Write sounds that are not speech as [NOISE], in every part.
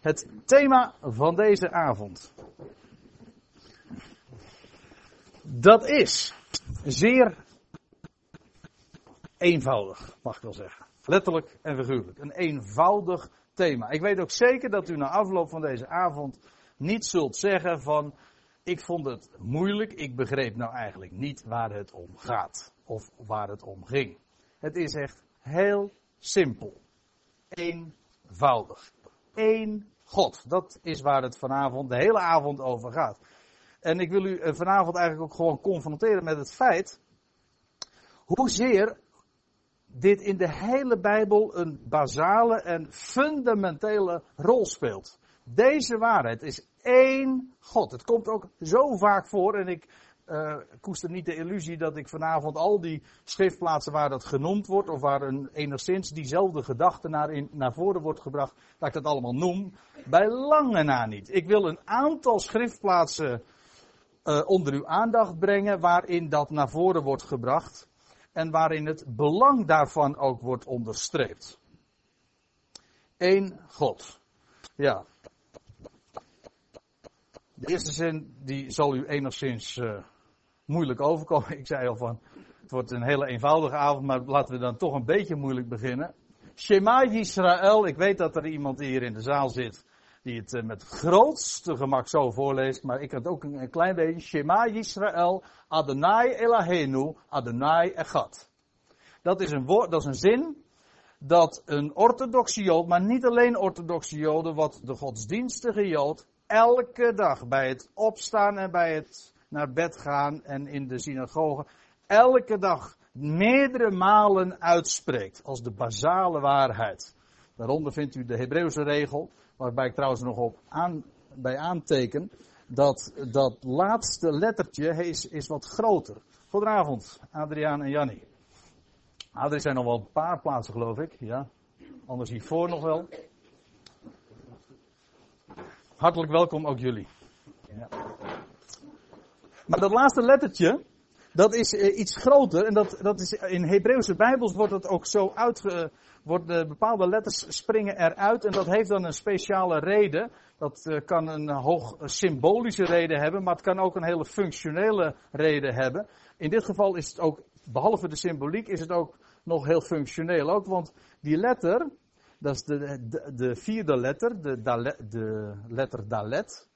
Het thema van deze avond. Dat is zeer eenvoudig, mag ik wel zeggen. Letterlijk en figuurlijk. Een eenvoudig thema. Ik weet ook zeker dat u na afloop van deze avond niet zult zeggen van ik vond het moeilijk, ik begreep nou eigenlijk niet waar het om gaat of waar het om ging. Het is echt heel simpel. Eenvoudig. Eén God. Dat is waar het vanavond, de hele avond over gaat. En ik wil u eh, vanavond eigenlijk ook gewoon confronteren met het feit hoezeer dit in de hele Bijbel een basale en fundamentele rol speelt. Deze waarheid is één God. Het komt ook zo vaak voor en ik uh, koester niet de illusie dat ik vanavond al die schriftplaatsen waar dat genoemd wordt, of waar een, enigszins diezelfde gedachte naar, in, naar voren wordt gebracht, dat ik dat allemaal noem. Bij lange na niet. Ik wil een aantal schriftplaatsen uh, onder uw aandacht brengen waarin dat naar voren wordt gebracht en waarin het belang daarvan ook wordt onderstreept. Eén God. Ja. De eerste zin die zal u enigszins uh, moeilijk overkomen. [LAUGHS] Ik zei al van, het wordt een hele eenvoudige avond, maar laten we dan toch een beetje moeilijk beginnen. Shema Yisrael, ik weet dat er iemand hier in de zaal zit die het eh, met grootste gemak zo voorleest, maar ik had ook een, klein beetje. Shema Yisrael, Adonai Elahenu, Adonai Echad. Dat is een woord, dat is een zin dat een orthodoxe jood, maar niet alleen orthodoxe joden, wat de godsdienstige jood elke dag bij het opstaan en bij het naar bed gaan en in de synagoge elke dag meerdere malen uitspreekt als de basale waarheid. Daaronder vindt u de Hebreeuwse regel, waarbij ik trouwens nog op aan, bij aanteken, dat dat laatste lettertje is, is wat groter. Goedenavond, Adriaan en Jannie. Ah, er zijn nog wel een paar plaatsen, geloof ik. Ja. Anders hiervoor nog wel. Hartelijk welkom ook jullie. Ja. Maar dat laatste lettertje, dat is uh, iets groter. En dat, dat is, in Hebreeuwse Bijbels wordt dat ook zo uitge, worden bepaalde letters springen eruit. En dat heeft dan een speciale reden. Dat uh, kan een hoog symbolische reden hebben, maar het kan ook een hele functionele reden hebben. In dit geval is het ook, behalve de symboliek, is het ook nog heel functioneel ook. Want die letter, dat is de, de, de vierde letter, de, de letter Dalet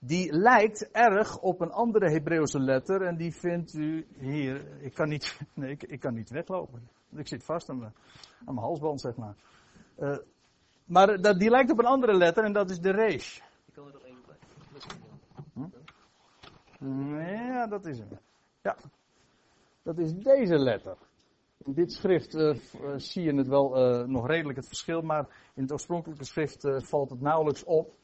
die lijkt erg op een andere Hebreeuwse letter en die vindt u hier. Ik kan niet, [LAUGHS] nee, ik, ik kan niet weglopen. Ik zit vast aan mijn, aan mijn halsband, zeg maar. Uh, maar dat, die lijkt op een andere letter en dat is de resh. Ik kan er nog één bij. Hm? Ja, dat is hem. Ja, dat is deze letter. In dit schrift uh, zie je het wel nog redelijk het verschil, maar in het oorspronkelijke schrift valt het nauwelijks op.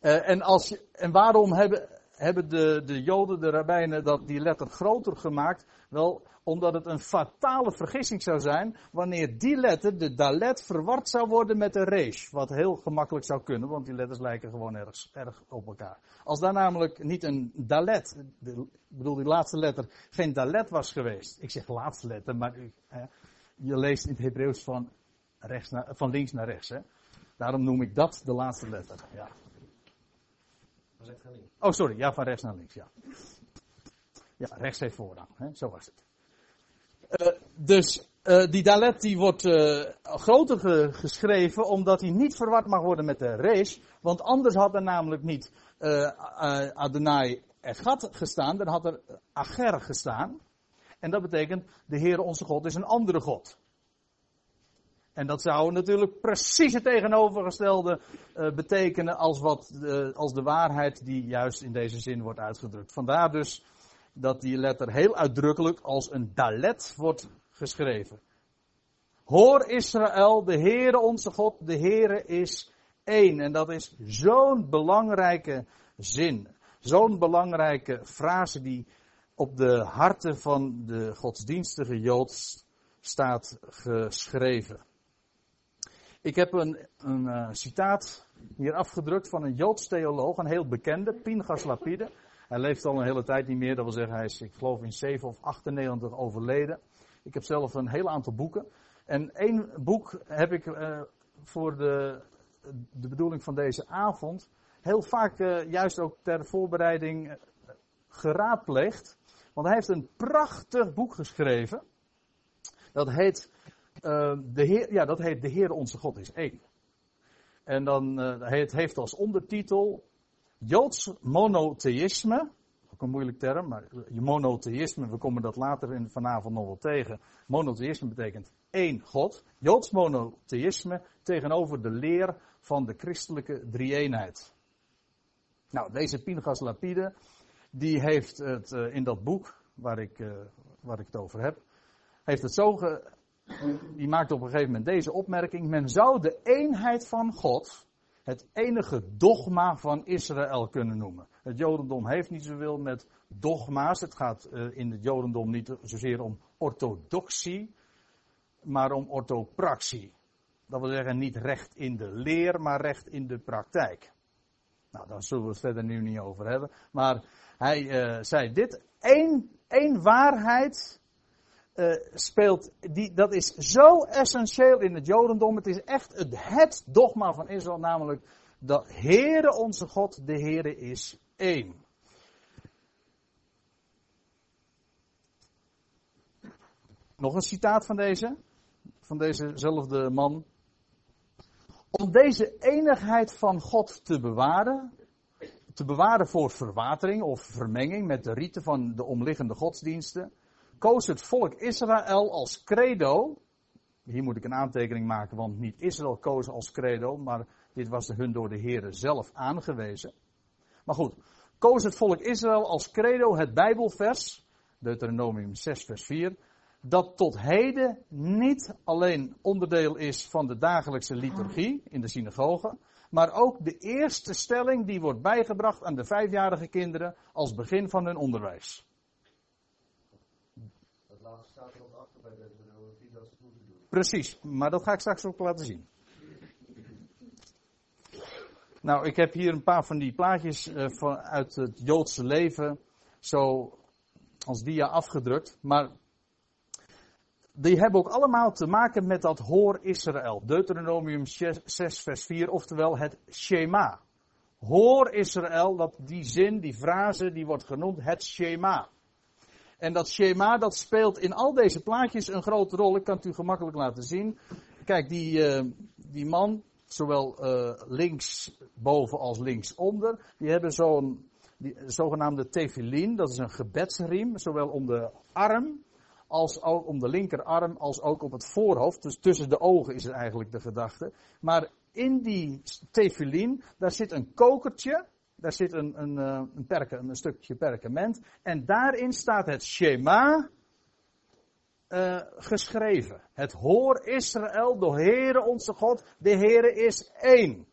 Uh, en, als, en waarom hebben, hebben de, de Joden, de rabbijnen, dat die letter groter gemaakt? Wel, omdat het een fatale vergissing zou zijn wanneer die letter, de dalet, verward zou worden met de resh. Wat heel gemakkelijk zou kunnen, want die letters lijken gewoon erg, erg op elkaar. Als daar namelijk niet een dalet, de, ik bedoel die laatste letter, geen dalet was geweest. Ik zeg laatste letter, maar u, hè, je leest in het Hebreeuws van, van links naar rechts. Hè. Daarom noem ik dat de laatste letter. Ja. Oh, sorry. Ja, van rechts naar links. Ja, ja rechts heeft voorrang. Hè? Zo was het. Uh, dus uh, die dalet die wordt uh, groter ge geschreven omdat hij niet verward mag worden met de resh. Want anders had er namelijk niet Adonai Echad gestaan. Dan had er Ager gestaan. En dat betekent de Heer onze God is een andere God. En dat zou natuurlijk precies het tegenovergestelde uh, betekenen als, wat, uh, als de waarheid die juist in deze zin wordt uitgedrukt. Vandaar dus dat die letter heel uitdrukkelijk als een dalet wordt geschreven. Hoor Israël, de Heere onze God, de Heere is één. En dat is zo'n belangrijke zin. Zo'n belangrijke frase die op de harten van de godsdienstige Jood staat geschreven. Ik heb een, een uh, citaat hier afgedrukt van een Joods theoloog, een heel bekende, Pinchas Lapide. Hij leeft al een hele tijd niet meer, dat wil zeggen hij is, ik geloof in 7 of 98 overleden. Ik heb zelf een heel aantal boeken. En één boek heb ik uh, voor de de bedoeling van deze avond, heel vaak uh, juist ook ter voorbereiding geraadpleegd. Want hij heeft een prachtig boek geschreven. Dat heet, uh, de, Heer, ja, dat heet De Heer onze God is één. En dan, het heeft als ondertitel Joods monotheïsme ook een moeilijk term, maar monotheïsme, we komen dat later in, vanavond nog wel tegen. Monotheïsme betekent één God. Joods monotheïsme tegenover de leer van de christelijke drie-eenheid. Nou, deze Pinchas Lapide, die heeft het uh, in dat boek waar ik, uh, waar ik het over heb, heeft het zo ge, die maakt op een gegeven moment deze opmerking. Men zou de eenheid van God het enige dogma van Israël kunnen noemen. Het Jodendom heeft niet zoveel met dogma's. Het gaat uh, in het Jodendom niet zozeer om orthodoxie, maar om orthopraxie. Dat wil zeggen niet recht in de leer, maar recht in de praktijk. Nou, daar zullen we het verder nu niet over hebben. Maar hij uh, zei dit: één, één waarheid uh, speelt, die, dat is zo essentieel in het Jodendom. Het is echt het, het dogma van Israël, namelijk dat Heere onze God, de Heere is één. Nog een citaat van deze, van dezezelfde man. Om deze eenigheid van God te bewaren, te bewaren voor verwatering of vermenging met de riten van de omliggende godsdiensten, koos het volk Israël als credo. Hier moet ik een aantekening maken, want niet Israël koos als credo, maar dit was hun door de Heere zelf aangewezen. Maar goed, koos het volk Israël als credo het Bijbelvers, Deuteronomium 6 vers 4, dat tot heden niet alleen onderdeel is van de dagelijkse liturgie in de synagoge, maar ook de eerste stelling die wordt bijgebracht aan de vijfjarige kinderen als begin van hun onderwijs. Dat staat er ook achter bij Deuteronomie dat ze het moeten doen. Precies, maar dat ga ik straks ook laten zien. Nou, ik heb hier een paar van die plaatjes uh, van, uit het Joodse leven zo als dia afgedrukt. Maar die hebben ook allemaal te maken met dat hoor Israël. Deuteronomium 6, vers 4, oftewel het Shema. Hoor Israël, dat die zin, die frase, die wordt genoemd het Shema. En dat Shema, dat speelt in al deze plaatjes een grote rol. Ik kan het u gemakkelijk laten zien. Kijk, die, uh, die man, zowel uh, linksboven als linksonder, die hebben zo'n zogenaamde tefillin, dat is een gebedsriem, zowel om de arm als ook om de linkerarm, als ook op het voorhoofd. Dus tussen de ogen is het eigenlijk de gedachte. Maar in die tefillin, daar zit een kokertje, daar zit een, een, eh, een, een stukje perkament, en daarin staat het Shema, uh, geschreven. Het hoor Israël, de Heere onze God, de Heere is één.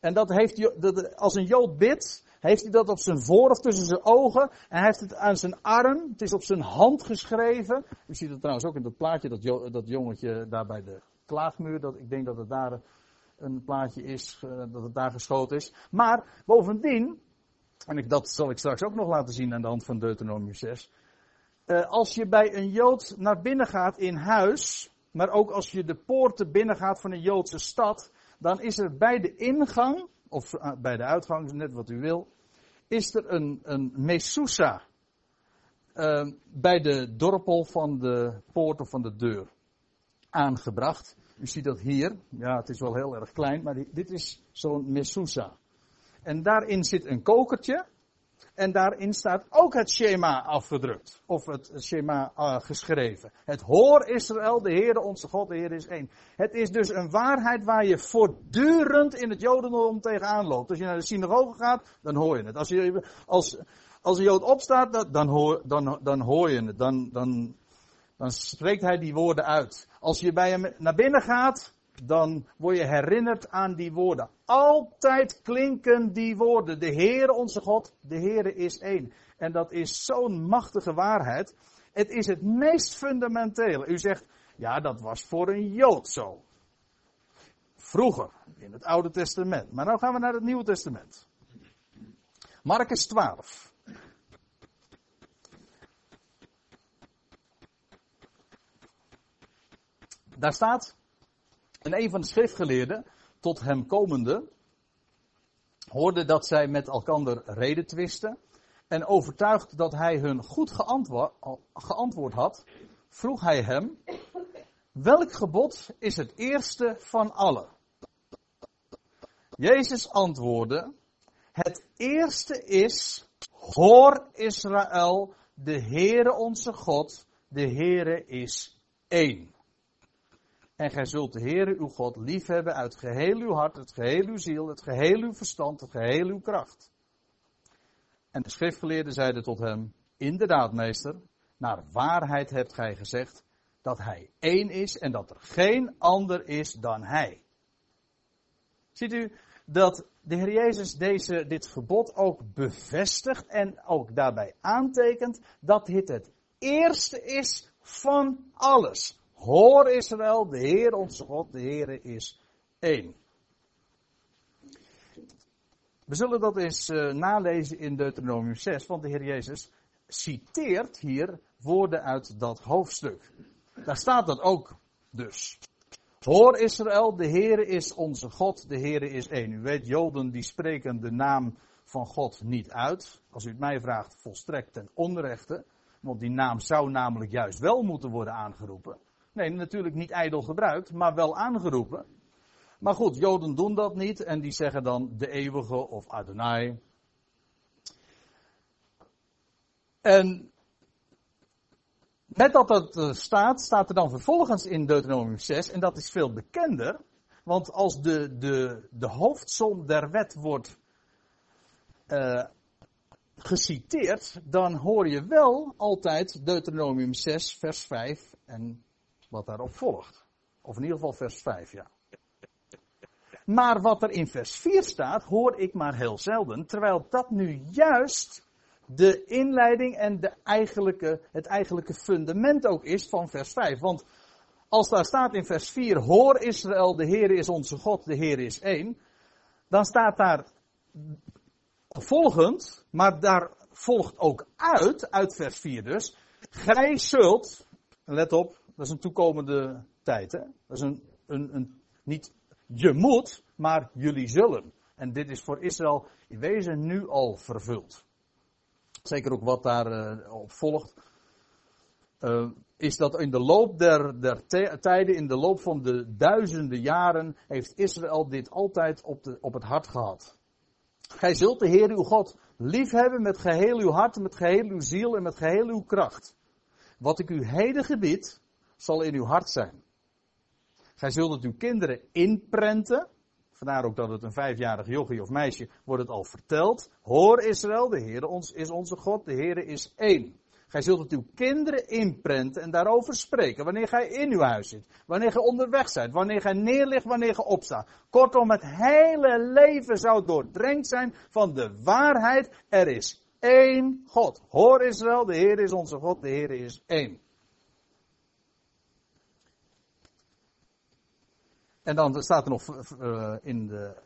En dat heeft, dat, als een Jood bidt, heeft hij dat op zijn voorhoofd tussen zijn ogen. En hij heeft het aan zijn arm. Het is op zijn hand geschreven. U ziet het trouwens ook in dat plaatje, dat, dat jongetje daar bij de klaagmuur. Dat, ik denk dat het daar een plaatje is, uh, dat het daar geschoten is. Maar bovendien, en ik, dat zal ik straks ook nog laten zien aan de hand van Deuteronomium 6. Uh, als je bij een Jood naar binnen gaat in huis, maar ook als je de poorten binnengaat van een Joodse stad, dan is er bij de ingang, of uh, bij de uitgang, net wat u wil, is er een, een mesusa bij de dorpel van de poort of van de deur aangebracht. U ziet dat hier, ja het is wel heel erg klein, maar dit is zo'n mesusa. En daarin zit een kokertje, en daarin staat ook het schema afgedrukt. Of het schema uh, geschreven. Het hoor Israël, de Heere onze God, de Heer is één. Het is dus een waarheid waar je voortdurend in het Jodendom tegenaan loopt. Als je naar de synagoge gaat, dan hoor je het. Als, je, als, als een Jood opstaat, dan hoor, dan, dan hoor je het. Dan, dan, dan spreekt hij die woorden uit. Als je bij hem naar binnen gaat, dan word je herinnerd aan die woorden. Altijd klinken die woorden. De Heere onze God, de Heere is één. En dat is zo'n machtige waarheid. Het is het meest fundamentele. U zegt, ja, dat was voor een Jood zo. Vroeger, in het Oude Testament. Maar nu gaan we naar het Nieuwe Testament. Marcus 12. Daar staat, en een van de schriftgeleerden, tot hem komende, hoorde dat zij met elkander reden twisten. En overtuigd dat hij hun goed geantwoord, geantwoord had, vroeg hij hem: Welk gebod is het eerste van alle? Jezus antwoordde: Het eerste is: Hoor Israël, de Heere onze God, de Heere is één. En gij zult de Heere uw God liefhebben uit geheel uw hart, het geheel uw ziel, het geheel uw verstand, het geheel uw kracht. En de schriftgeleerden zeiden tot hem, inderdaad meester, naar waarheid hebt gij gezegd dat hij één is en dat er geen ander is dan hij. Ziet u dat de Heer Jezus deze, dit verbod ook bevestigt en ook daarbij aantekent dat dit het eerste is van alles. Hoor Israël, de Heer onze God, de Heer is één. We zullen dat eens uh, nalezen in Deuteronomium 6, want de Heer Jezus citeert hier woorden uit dat hoofdstuk. Daar staat dat ook dus. Hoor Israël, de Heere is onze God, de Heere is één. U weet, Joden die spreken de naam van God niet uit. Als u het mij vraagt, volstrekt ten onrechte. Want die naam zou namelijk juist wel moeten worden aangeroepen. Nee, natuurlijk niet ijdel gebruikt, maar wel aangeroepen. Maar goed, Joden doen dat niet en die zeggen dan de eeuwige of Adonai. En net dat dat eh, staat, staat er dan vervolgens in Deuteronomium 6, en dat is veel bekender, want als de, de, de hoofdsom der wet wordt uh, geciteerd, dan hoor je wel altijd Deuteronomium 6, vers 5 en wat daarop volgt. Of in ieder geval vers 5, ja. Maar wat er in vers 4 staat, hoor ik maar heel zelden, terwijl dat nu juist de inleiding en de het eigenlijke fundament ook is van vers 5. Want als daar staat in vers 4, hoor Israël, de Heer is onze God, de Heer is één, dan staat daar volgend, maar daar volgt ook uit, uit vers 4 dus, gij zult, let op, dat is een toekomende tijd, hè? dat is een, een, een niet je moet, maar jullie zullen. En dit is voor Israël in wezen nu al vervuld. Zeker ook wat daarop uh, op volgt. Uh, is dat in de loop der, der tijden, in de loop van de duizenden jaren, heeft Israël dit altijd op, de, op het hart gehad. Gij zult de Heer uw God liefhebben met geheel uw hart, met geheel uw ziel en met geheel uw kracht. Wat ik u heden gebied, zal in uw hart zijn. Gij zult het uw kinderen inprenten. Vandaar ook dat het een vijfjarig jochie of meisje wordt het al verteld. Hoor Israël, de Heer ons, is onze God, de Heer is één. Gij zult het uw kinderen inprenten en daarover spreken. Wanneer gij in uw huis zit. Wanneer gij onderweg zijt. Wanneer gij neerligt. Wanneer gij opstaat. Kortom, het hele leven zou doordrenkt zijn van de waarheid. Er is één God. Hoor Israël, de Heer is onze God. De Heer is één. En dan staat er nog uh, in de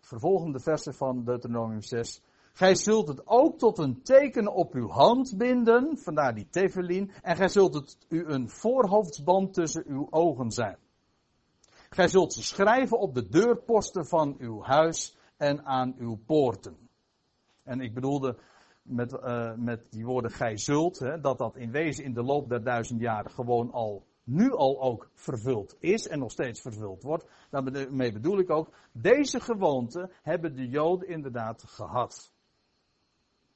vervolgende versen van Deuteronomium 6. Gij zult het ook tot een teken op uw hand binden, vandaar die tevelin, en gij zult het u een voorhoofdsband tussen uw ogen zijn. Gij zult ze schrijven op de deurposten van uw huis en aan uw poorten. En ik bedoelde met, uh, met die woorden gij zult, hè, dat dat in wezen in de loop der duizend jaren gewoon al nu al ook vervuld is en nog steeds vervuld wordt. Daarmee bedoel ik ook, deze gewoonte hebben de Joden inderdaad gehad.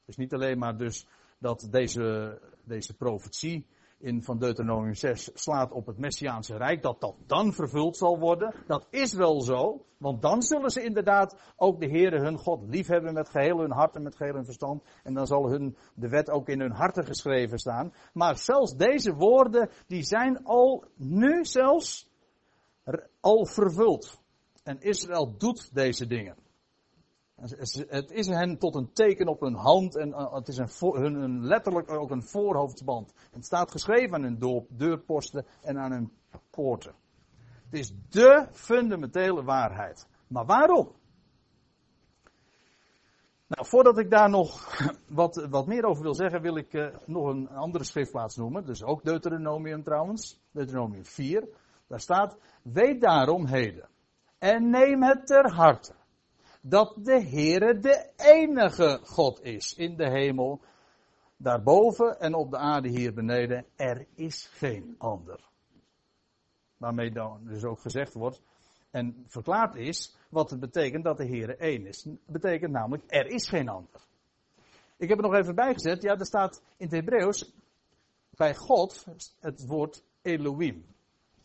Dus niet alleen maar dus dat deze, deze profetie in van Deuteronomium 6 slaat op het Messiaanse Rijk, dat dat dan vervuld zal worden. Dat is wel zo, want dan zullen ze inderdaad ook de Heere hun God liefhebben met geheel hun hart en met geheel hun verstand. En dan zal hun de wet ook in hun harten geschreven staan. Maar zelfs deze woorden, die zijn al nu zelfs al vervuld. En Israël doet deze dingen. Het is hen tot een teken op hun hand en eh, het is een, hun, letterlijk ook een voorhoofdsband. Het staat geschreven aan hun deurposten en aan hun poorten. Het is de fundamentele waarheid. Maar waarom? Nou, voordat ik daar nog [LAUGHS] wat, wat meer over wil zeggen, wil ik uh, nog een andere schriftplaats noemen. Dus ook Deuteronomium trouwens. Deuteronomium 4. Daar staat, weet daarom heden en neem het ter harte dat de Heere de enige God is in de hemel, daarboven en op de aarde hier beneden. Er is geen ander. Waarmee dan dus ook gezegd wordt en verklaard is wat het betekent dat de Heere één is. Het betekent namelijk er is geen ander. Ik heb er nog even bijgezet, ja, er staat in het Hebreeuws bij God het woord Elohim.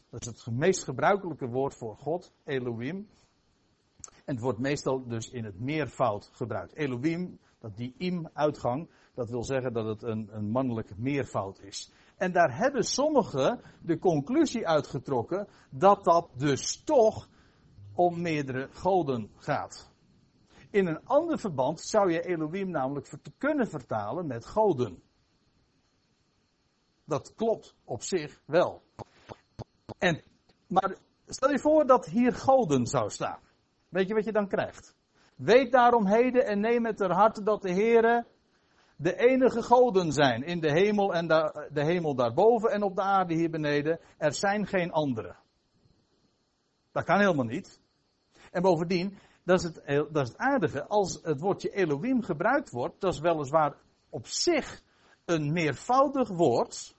Dat is het meest gebruikelijke woord voor God, Elohim. En het wordt meestal dus in het meervoud gebruikt. Elohim, dat die im uitgang, dat wil zeggen dat het een, een mannelijk meervoud is. En daar hebben sommigen de conclusie uitgetrokken dat dat dus toch om meerdere goden gaat. In een ander verband zou je Elohim namelijk kunnen vertalen met goden. Dat klopt op zich wel. En, maar stel je voor dat hier goden zou staan. Weet je wat je dan krijgt? Weet daarom heden en neem het ter harte dat de Heere de enige goden zijn in de hemel en de, hemel daarboven en op de aarde hier beneden. Er zijn geen andere. Dat kan helemaal niet. En bovendien, dat is, het, dat is het aardige, als het woordje Elohim gebruikt wordt, dat is weliswaar op zich een meervoudig woord,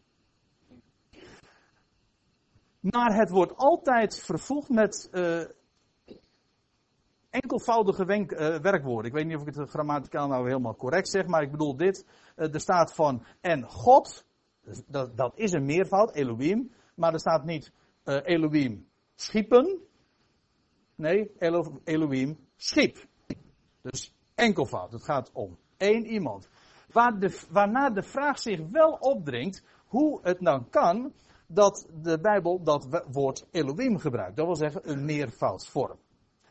maar het wordt altijd vervoegd met uh, enkelvoudige wenk, uh, werkwoorden. Ik weet niet of ik het grammaticaal nou helemaal correct zeg, maar ik bedoel dit. Uh, er staat van en God, dus dat, dat is een meervoud, Elohim, maar er staat niet Elohim schiepen. Nee, Elo, Elohim schiep. Dus enkelvoud. Het gaat om één iemand. Waar de, waarna de vraag zich wel opdringt hoe het nou kan dat de Bijbel dat woord Elohim gebruikt. Dat wil zeggen een meervoudsvorm.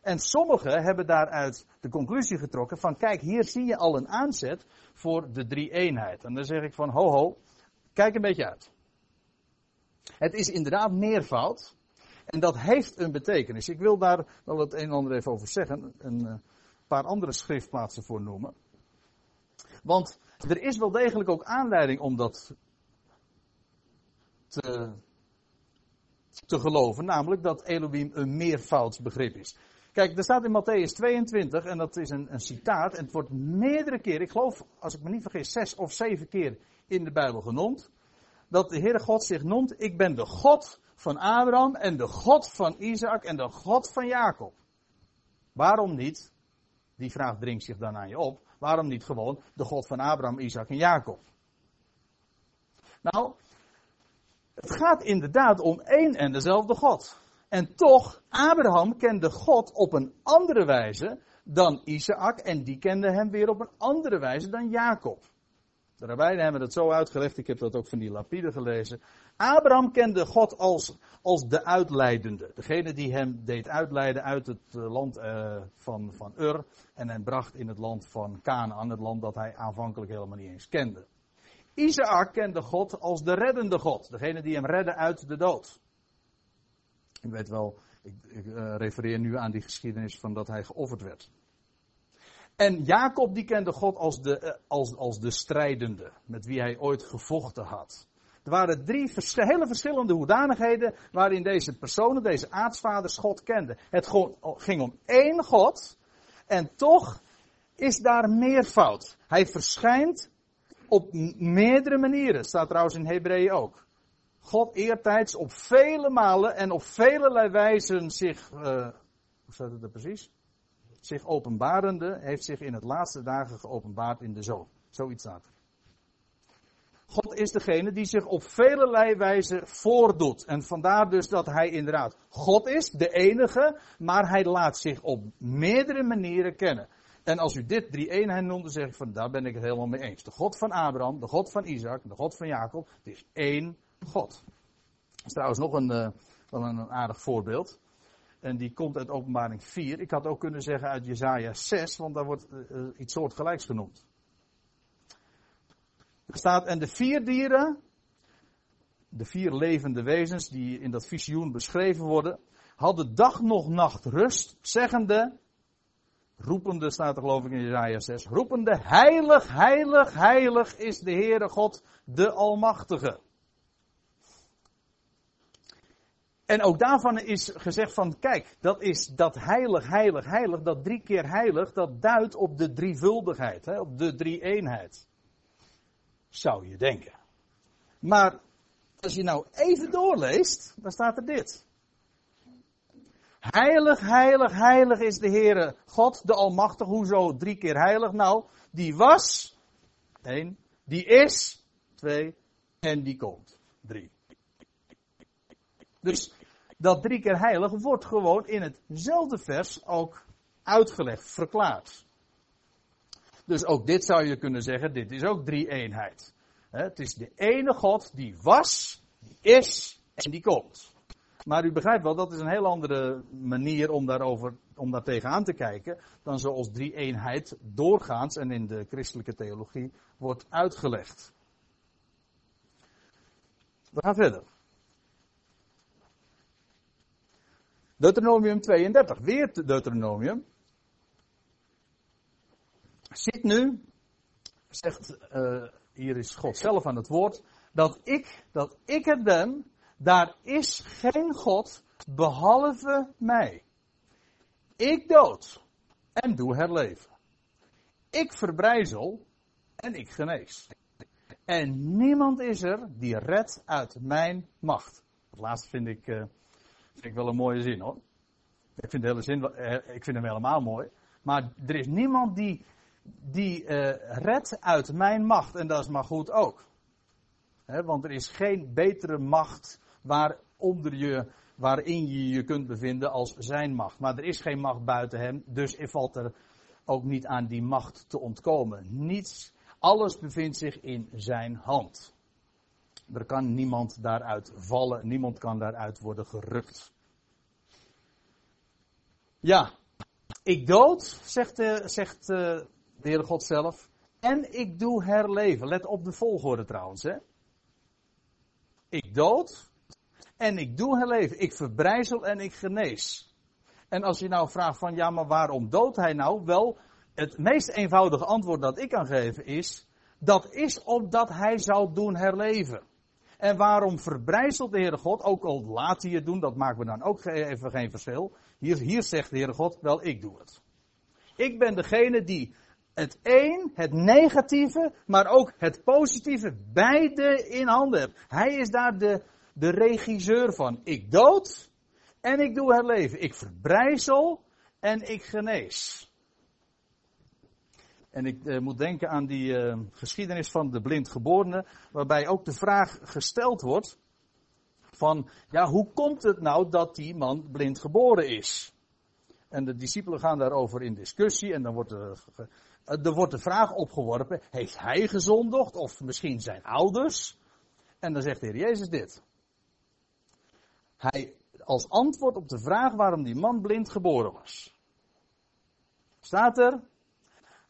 En sommigen hebben daaruit de conclusie getrokken van kijk, hier zie je al een aanzet voor de drie eenheid. En dan zeg ik van ho ho, kijk een beetje uit. Het is inderdaad meervoud. En dat heeft een betekenis. Ik wil daar wel het een en ander even over zeggen. Een eh, paar andere schriftplaatsen voor noemen. Want er is wel degelijk ook aanleiding om dat te, te geloven. Namelijk dat Elohim een meervoudsbegrip is. Kijk, er staat in Matthäus 22, en dat is een, een citaat, en het wordt meerdere keren, ik geloof, als ik me niet vergis, zes of zeven keer in de Bijbel genoemd, dat de Heere God zich noemt, ik ben de God van Abraham en de God van Isaac en de God van Jacob. Waarom niet, die vraag dringt zich dan aan je op, waarom niet gewoon de God van Abraham, Isaac en Jacob? Nou, het gaat inderdaad om één en dezelfde God. En toch, Abraham kende God op een andere wijze dan Isaac en die kende hem weer op een andere wijze dan Jacob. De rabbijnen hebben het zo uitgelegd, ik heb dat ook van die lapide gelezen. Abraham kende God als, als de uitleidende. Degene die hem deed uitleiden uit het eh, land uh, van, van Ur. En hem bracht in het land van Canaan, het land dat hij aanvankelijk helemaal niet eens kende. Isaac kende God als de reddende God. Degene die hem redde uit de dood. Ik weet wel, ik, uh, refereer nu aan die geschiedenis van dat hij geofferd werd. En Jacob die kende God als de, als, als de strijdende, met wie hij ooit gevochten had. Er waren drie hele verschillende hoedanigheden waarin deze personen, deze aartsvaders, God kenden. Het ging om één God en toch is daar meervoud. Hij verschijnt op meerdere manieren, staat trouwens in Hebreeën ook. God eertijds op vele malen en op vele wijzen zich, uh, hoe staat het er precies? Zich openbarende, heeft zich in het laatste dagen geopenbaard in de zoon. Zoiets staat er. God is degene die zich op vele wijzen voordoet. En vandaar dus dat hij inderdaad God is, de enige, maar hij laat zich op meerdere manieren kennen. En als u dit drie eenheid noemt, dan zeg ik van daar ben ik het helemaal mee eens. De God van Abraham, de God van Isaac, de God van Jacob, het is één God. Dat is trouwens nog een, uh, wel een aardig voorbeeld. En die komt uit openbaring 4. Ik had ook kunnen zeggen uit Jezaja 6, want daar wordt uh, iets soortgelijks genoemd. Er staat, en de vier dieren, de vier levende wezens die in dat visioen beschreven worden, hadden dag nog nacht rust, zeggende, roepende staat er geloof ik in Jezaja 6, roepende, heilig, heilig, heilig is de Heere God, de Almachtige. En ook daarvan is gezegd van, kijk, dat is dat heilig, heilig, heilig, dat drie keer heilig, dat duidt op de drievuldigheid, hè, op de drie-eenheid. Zou je denken. Maar als je nou even doorleest, dan staat er dit. Heilig, heilig, heilig is de Heere God, de Almachtige. Hoezo drie keer heilig? Nou, die was, één, die is, twee, en die komt, drie. Dus dat drie keer heilig wordt gewoon in hetzelfde vers ook uitgelegd, verklaard. Dus ook dit zou je kunnen zeggen, dit is ook drie eenheid. Het is de ene God die was, die is en die komt. Maar u begrijpt wel, dat is een heel andere manier om, daarover, om daar tegenaan te kijken. dan zoals drie eenheid doorgaans en in de christelijke theologie wordt uitgelegd. We gaan verder. Deuteronomium 32, weer Deuteronomium. Zit nu, zegt, uh, hier is God zelf aan het woord, dat ik, dat ik het ben, daar is geen God behalve mij. Ik dood en doe herleven. Ik verbrijzel en ik genees. En niemand is er die redt uit mijn macht. Dat laatste vind ik, uh, vind ik wel een mooie zin hoor. Ik vind de zin, uh, ik vind hem helemaal mooi. Maar er is niemand die, die uh, redt uit mijn macht. En dat is maar goed ook. Want er is geen betere macht waaronder je, waarin je je kunt bevinden als zijn macht. Maar er is geen macht buiten hem, dus valt er ook niet aan die macht te ontkomen. Niets, alles bevindt zich in zijn hand. Er kan niemand daaruit vallen, niemand kan daaruit worden gerukt. Ja, ik dood, zegt, de, zegt de, eh, de Heere God zelf, en ik doe herleven. Let op de volgorde trouwens, hè. Ik dood, en ik doe herleven. Ik verbrijzel en ik genees. En als je nou vraagt van ja, maar waarom doodt hij nou? Wel, het meest eenvoudige antwoord dat ik kan geven is, dat is omdat hij zou doen herleven. En waarom verbrijzelt de Heere God, ook al laat hij het doen, dat maken we dan ook even geen verschil. Hier, hier zegt de Heere God, wel ik doe het. Ik ben degene die het een, het negatieve, maar ook het positieve, beide in handen heeft. Hij is daar de, de regisseur van ik dood en ik doe herleven. Ik verbrijzel en ik genees. En ik uh, moet denken aan die uh, geschiedenis van de blindgeborene, waarbij ook de vraag gesteld wordt van, ja, hoe komt het nou dat die man blind geboren is? En de discipelen gaan daarover in discussie en dan wordt wordt de vraag opgeworpen, heeft hij gezondigd of misschien zijn ouders? En dan zegt de Heer Jezus dit. Hij, als antwoord op de vraag waarom die man blind geboren was. Staat er,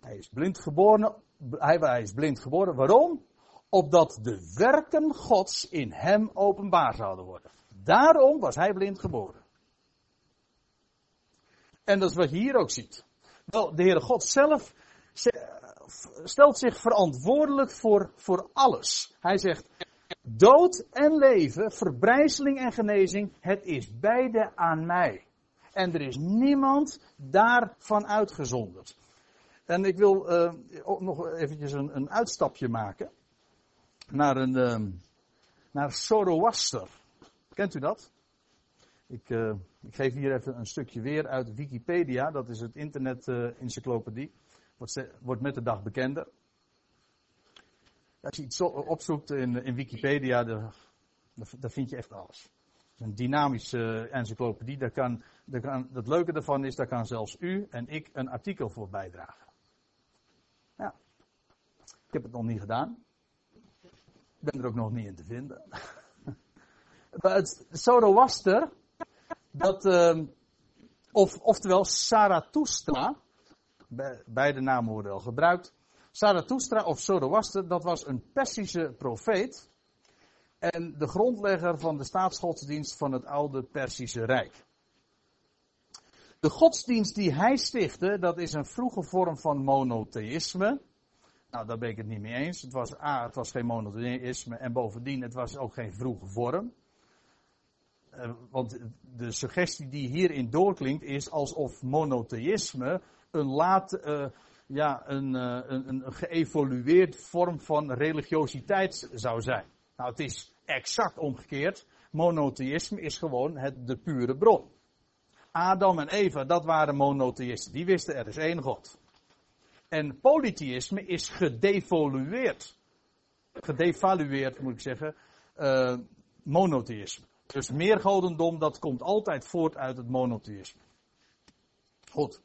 hij is blind geboren, hij, hij blind geboren, waarom? Opdat de werken Gods in hem openbaar zouden worden. Daarom was hij blind geboren. En dat is wat je hier ook ziet. Wel, de Heere God zelf stelt zich verantwoordelijk voor, voor alles. Hij zegt, Dood en leven, verbrijzeling en genezing, het is beide aan mij. En er is niemand daarvan uitgezonderd. En ik wil ook nog eventjes een, een, uitstapje maken naar, een, uh, naar Zoroaster. Kent u dat? Ik, uh, ik, geef hier even een stukje weer uit Wikipedia, dat is het internet-encyclopedie. Wordt, wordt met de dag bekender. Als je iets opzoekt in, in Wikipedia, dan, vind je echt alles. Een dynamische encyclopedie, daar kan, kan, het leuke ervan is, daar kan zelfs u en ik een artikel voor bijdragen. Ik heb het nog niet gedaan. Ik ben er ook nog niet in te vinden. [LAUGHS] maar het Zoroaster, dat, uh, of, oftewel Zarathustra, beide namen worden al gebruikt, Zarathustra of Zoroaster, dat was een Persische profeet. En de grondlegger van de staatsgodsdienst van het oude Persische Rijk. De godsdienst die hij stichtte, dat is een vroege vorm van monotheïsme. Nou, daar ben ik het niet mee eens. Het was A, het was geen monotheïsme en bovendien, het was ook geen vroege vorm. eh, want de suggestie die hierin doorklinkt is alsof monotheïsme een laat, uh, ja, een, uh, een, een geëvolueerd vorm van religiositeit zou zijn. Nou, het is exact omgekeerd. Monotheïsme is gewoon het, de pure bron. Adam en Eva, dat waren monotheïsten. Die wisten er is één God. En polytheïsme is gedevolueerd. Gedevalueerd, moet ik zeggen. Uh, monotheïsme. Dus meer godendom, dat komt altijd voort uit het monotheïsme. Goed.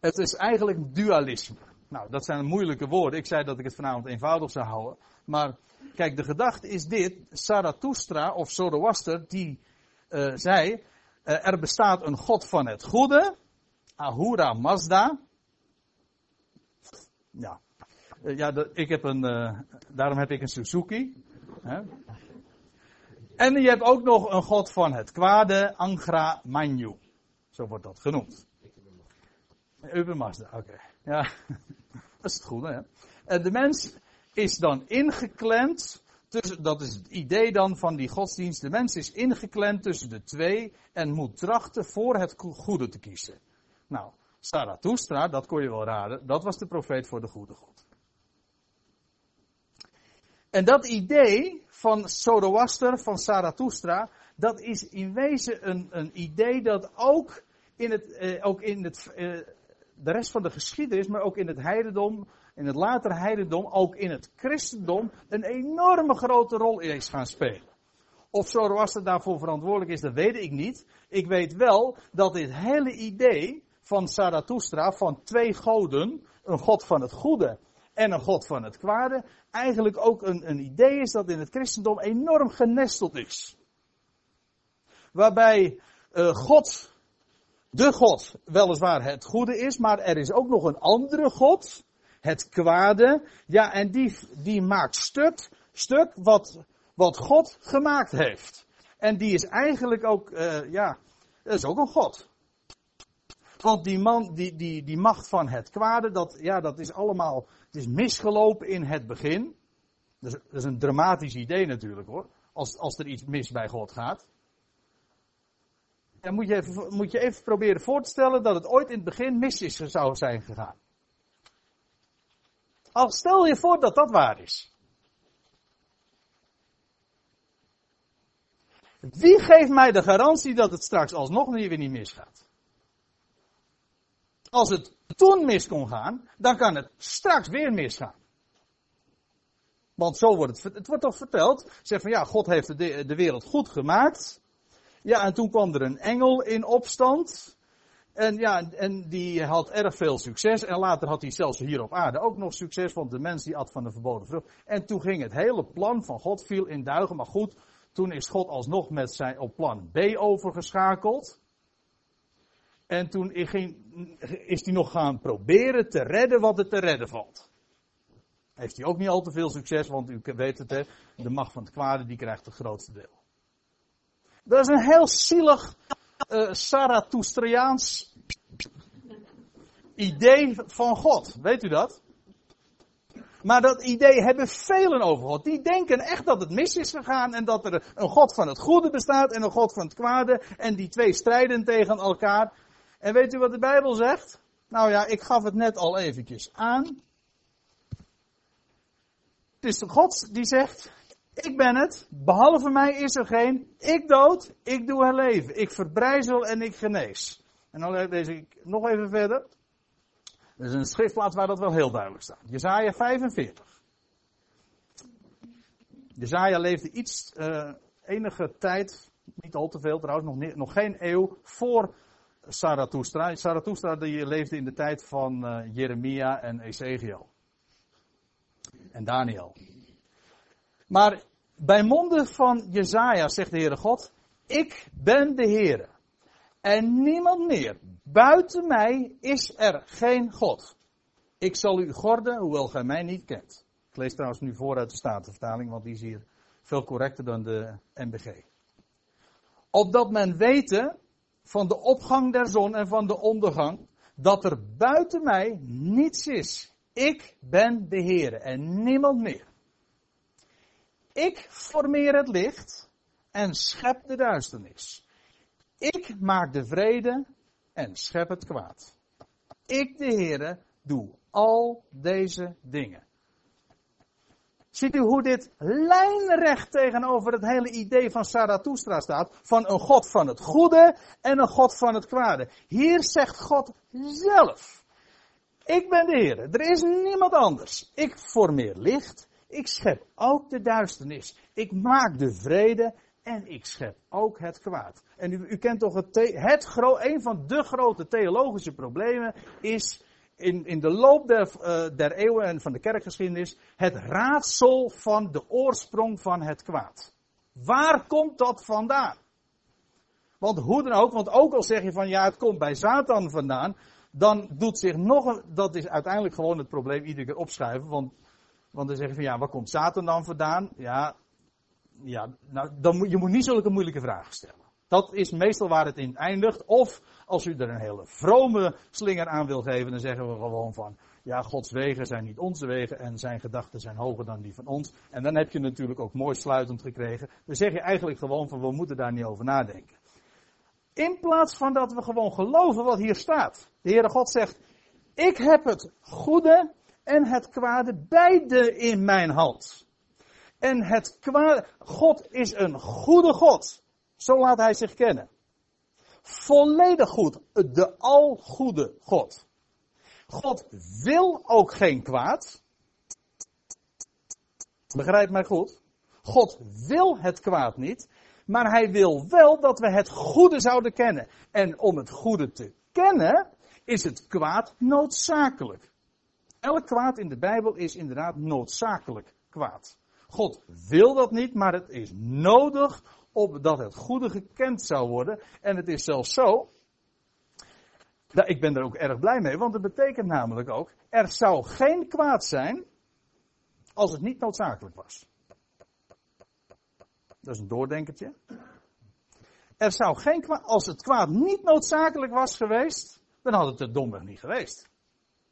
Het is eigenlijk dualisme. Nou, dat zijn moeilijke woorden. Ik zei dat ik het vanavond eenvoudig zou houden. Maar kijk, de gedachte is dit. Zarathustra of Zoroaster, die uh, zei, uh, er bestaat een God van het goede. Ahura Mazda. Ja, uh, ja ik heb een, daarom heb ik een Suzuki. Hè? En je hebt ook nog een god van het kwade, Angra Manyu. Zo wordt dat genoemd. Ubermazda, oké. Ja, [LAUGHS] dat is het goede, hè. En de mens is dan ingeklemd, tussen, dat is het idee dan van die godsdienst. De mens is ingeklemd tussen de twee en moet trachten voor het goede te kiezen. Nou, Zarathustra, dat kon je wel raden, dat was de profeet voor de goede God. En dat idee van Zoroaster, van Zarathustra, dat is in wezen een, een idee dat ook in, het, eh, ook in het, eh, de rest van de geschiedenis, maar ook in het heidendom, in het latere heidendom, ook in het christendom, een enorme grote rol is gaan spelen. Of Zoroaster daarvoor verantwoordelijk is, dat weet ik niet. Ik weet wel dat dit hele idee van Zarathustra, van twee goden, een god van het goede en een God van het kwade, eigenlijk ook een, een idee is dat in het christendom enorm genesteld is. Waarbij uh, God, de God, weliswaar het goede is, maar er is ook nog een andere God, het kwade. Ja, en die, die maakt stuk, stuk wat, wat God gemaakt heeft. En die is eigenlijk ook, uh, ja, is ook een God. Want die man, die, die, die macht van het kwade, dat, ja, dat is allemaal het is misgelopen in het begin. Dat is, een dramatisch idee natuurlijk hoor. Als, als er iets mis bij God gaat. Dan moet je, even, moet je even proberen voor te stellen dat het ooit in het begin mis is, zou zijn gegaan. Al stel je voor dat dat waar is. Wie geeft mij de garantie dat het straks alsnog weer niet misgaat? Als het toen mis kon gaan, dan kan het straks weer misgaan. Want zo wordt het, het wordt toch verteld, zeg van ja, God heeft de, de wereld goed gemaakt. Ja, en toen kwam er een engel in opstand. En ja, en die had erg veel succes. En later had hij zelfs hier op aarde ook nog succes, want de mens die at van de verboden vrucht. En toen ging het hele plan van God viel in duigen. Maar goed, toen is God alsnog met zijn op plan B overgeschakeld. En toen is hij nog gaan proberen te redden wat er te redden valt. Heeft hij ook niet al te veel succes, want u weet het, hè, de macht van het kwade die krijgt het grootste deel. Dat is een heel zielig uh, Zarathustriaans idee van God. Weet u dat? Maar dat idee hebben velen over God. Die denken echt dat het mis is gegaan en dat er een God van het goede bestaat en een God van het kwade. En die twee strijden tegen elkaar. En weet u wat de Bijbel zegt? Nou ja, ik gaf het net al eventjes aan. Het is de God die zegt, ik ben het, behalve mij is er geen, ik dood, ik doe het leven, ik verbrijzel en ik genees. En dan lees ik nog even verder. Er is een schriftplaats waar dat wel heel duidelijk staat. Jezaja 45. Jezaja leefde iets, uh, enige tijd, niet al te veel trouwens, nog, nog geen eeuw, voor Zarathustra. Zarathustra die leefde in de tijd van uh, Jeremia en Ezekiel. En Daniel. Maar bij monden van Jezaja zegt de Heere God, ik ben de Heere. En niemand meer. Buiten mij is er geen God. Ik zal u gorden, hoewel gij mij niet kent. Ik lees trouwens nu voor uit de Statenvertaling, want die is hier veel correcter dan de MBG. Opdat men weten van de opgang der zon en van de ondergang, dat er buiten mij niets is. Ik ben de Heer en niemand meer. Ik formeer het licht en schep de duisternis. Ik maak de vrede en schep het kwaad. Ik, de Heere, doe al deze dingen. Ziet u hoe dit lijnrecht tegenover het hele idee van Zarathustra staat? Van een God van het goede en een God van het kwade. Hier zegt God zelf. Ik ben de Heer. Er is niemand anders. Ik formeer licht. Ik schep ook de duisternis. Ik maak de vrede en ik schep ook het kwaad. En u, u kent toch het, het een van de grote theologische problemen is in, in de loop der, uh, der eeuwen en van de kerkgeschiedenis het raadsel van de oorsprong van het kwaad. Waar komt dat vandaan? Want hoe dan ook, want ook al zeg je van ja, het komt bij Satan vandaan, dan doet zich nog een, dat is uiteindelijk gewoon het probleem iedere keer opschuiven, want, want dan zeg je van ja, waar komt Satan dan vandaan? Ja, ja nou, dan je moet niet zulke moeilijke vragen stellen. Dat is meestal waar het in eindigt. Of als u er een hele vrome slinger aan wil geven, dan zeggen we gewoon van, ja, Gods wegen zijn niet onze wegen en zijn gedachten zijn hoger dan die van ons. En dan heb je natuurlijk ook mooi sluitend gekregen. Dan zeg je eigenlijk gewoon van, we moeten daar niet over nadenken. In plaats van dat we gewoon geloven wat hier staat. De Heere God zegt, ik heb het goede en het kwade beide in mijn hand. En het kwade, God is een goede God. Zo laat hij zich kennen. Volledig goed. De algoede God. God wil ook geen kwaad. Begrijp mij goed. God wil het kwaad niet. Maar hij wil wel dat we het goede zouden kennen. En om het goede te kennen, is het kwaad noodzakelijk. Elk kwaad in de Bijbel is inderdaad noodzakelijk kwaad. God wil dat niet, maar het is nodig opdat het goede gekend zou worden. En het is zelfs zo. Ik ben er ook erg blij mee, want het betekent namelijk ook, er zou geen kwaad zijn als het niet noodzakelijk was. Dat is een doordenkertje. Er zou geen kwaad, als het kwaad niet noodzakelijk was geweest, dan had het er domweg niet geweest.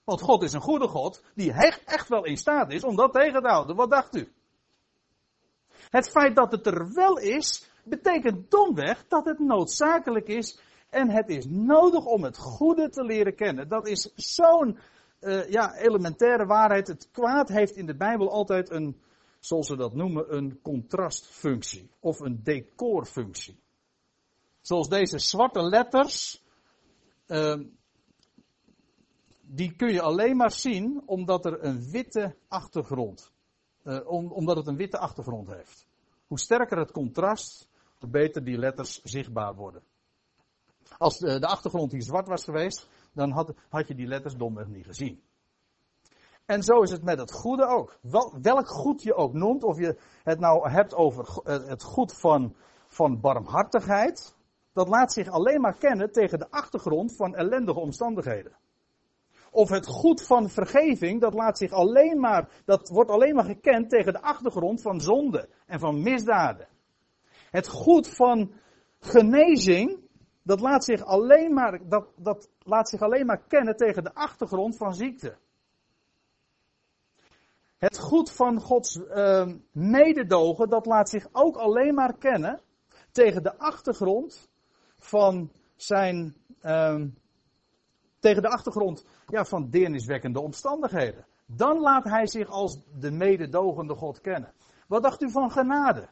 Want God is een goede God, die echt wel in staat is om dat tegen te houden. Wat dacht u? Het feit dat het er wel is, betekent domweg dat het noodzakelijk is en het is nodig om het goede te leren kennen. Dat is zo'n uh, ja, elementaire waarheid. Het kwaad heeft in de Bijbel altijd een, zoals ze dat noemen, een contrastfunctie of een decorfunctie. Zoals deze zwarte letters, uh, die kun je alleen maar zien omdat er een witte achtergrond, om, omdat het een witte achtergrond heeft. Hoe sterker het contrast, hoe beter die letters zichtbaar worden. Als de, de achtergrond hier zwart was geweest, dan had, had je die letters domweg niet gezien. En zo is het met het goede ook. Wel, welk goed je ook noemt, of je het nou hebt over eh, het goed van, van barmhartigheid, dat laat zich alleen maar kennen tegen de achtergrond van ellendige omstandigheden. Of het goed van vergeving, dat laat zich alleen maar, dat wordt alleen maar gekend tegen de achtergrond van zonde en van misdaden. Het goed van genezing, dat laat zich alleen maar, dat, dat laat zich alleen maar kennen tegen de achtergrond van ziekte. Het goed van Gods uh, mededogen, dat laat zich ook alleen maar kennen tegen de achtergrond van zijn, uh, tegen de achtergrond ja, van deerniswekkende omstandigheden. Dan laat hij zich als de mededogende God kennen. Wat dacht u van genade?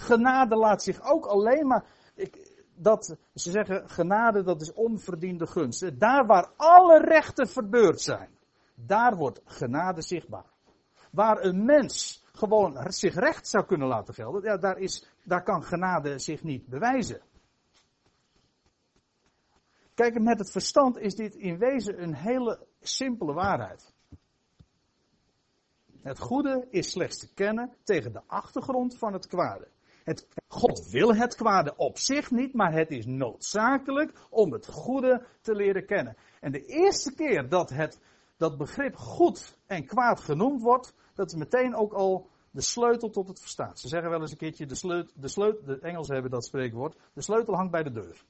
Genade laat zich ook alleen maar. Ik, dat, ze zeggen genade dat is onverdiende gunst. Daar waar alle rechten verbeurd zijn, daar wordt genade zichtbaar. Waar een mens gewoon zich recht zou kunnen laten gelden, ja, daar, is, daar kan genade zich niet bewijzen. Kijk, met het verstand is dit in wezen een hele simpele waarheid. Het goede is slechts te kennen tegen de achtergrond van het kwade. God wil het kwade op zich niet, maar het is noodzakelijk om het goede te leren kennen. En de eerste keer dat het, dat begrip goed en kwaad genoemd wordt, dat is meteen ook al de sleutel tot het verstaan. Ze zeggen wel eens een keertje, de sleutel, de sleutel, Engelsen hebben dat spreekwoord, de sleutel hangt bij de deur.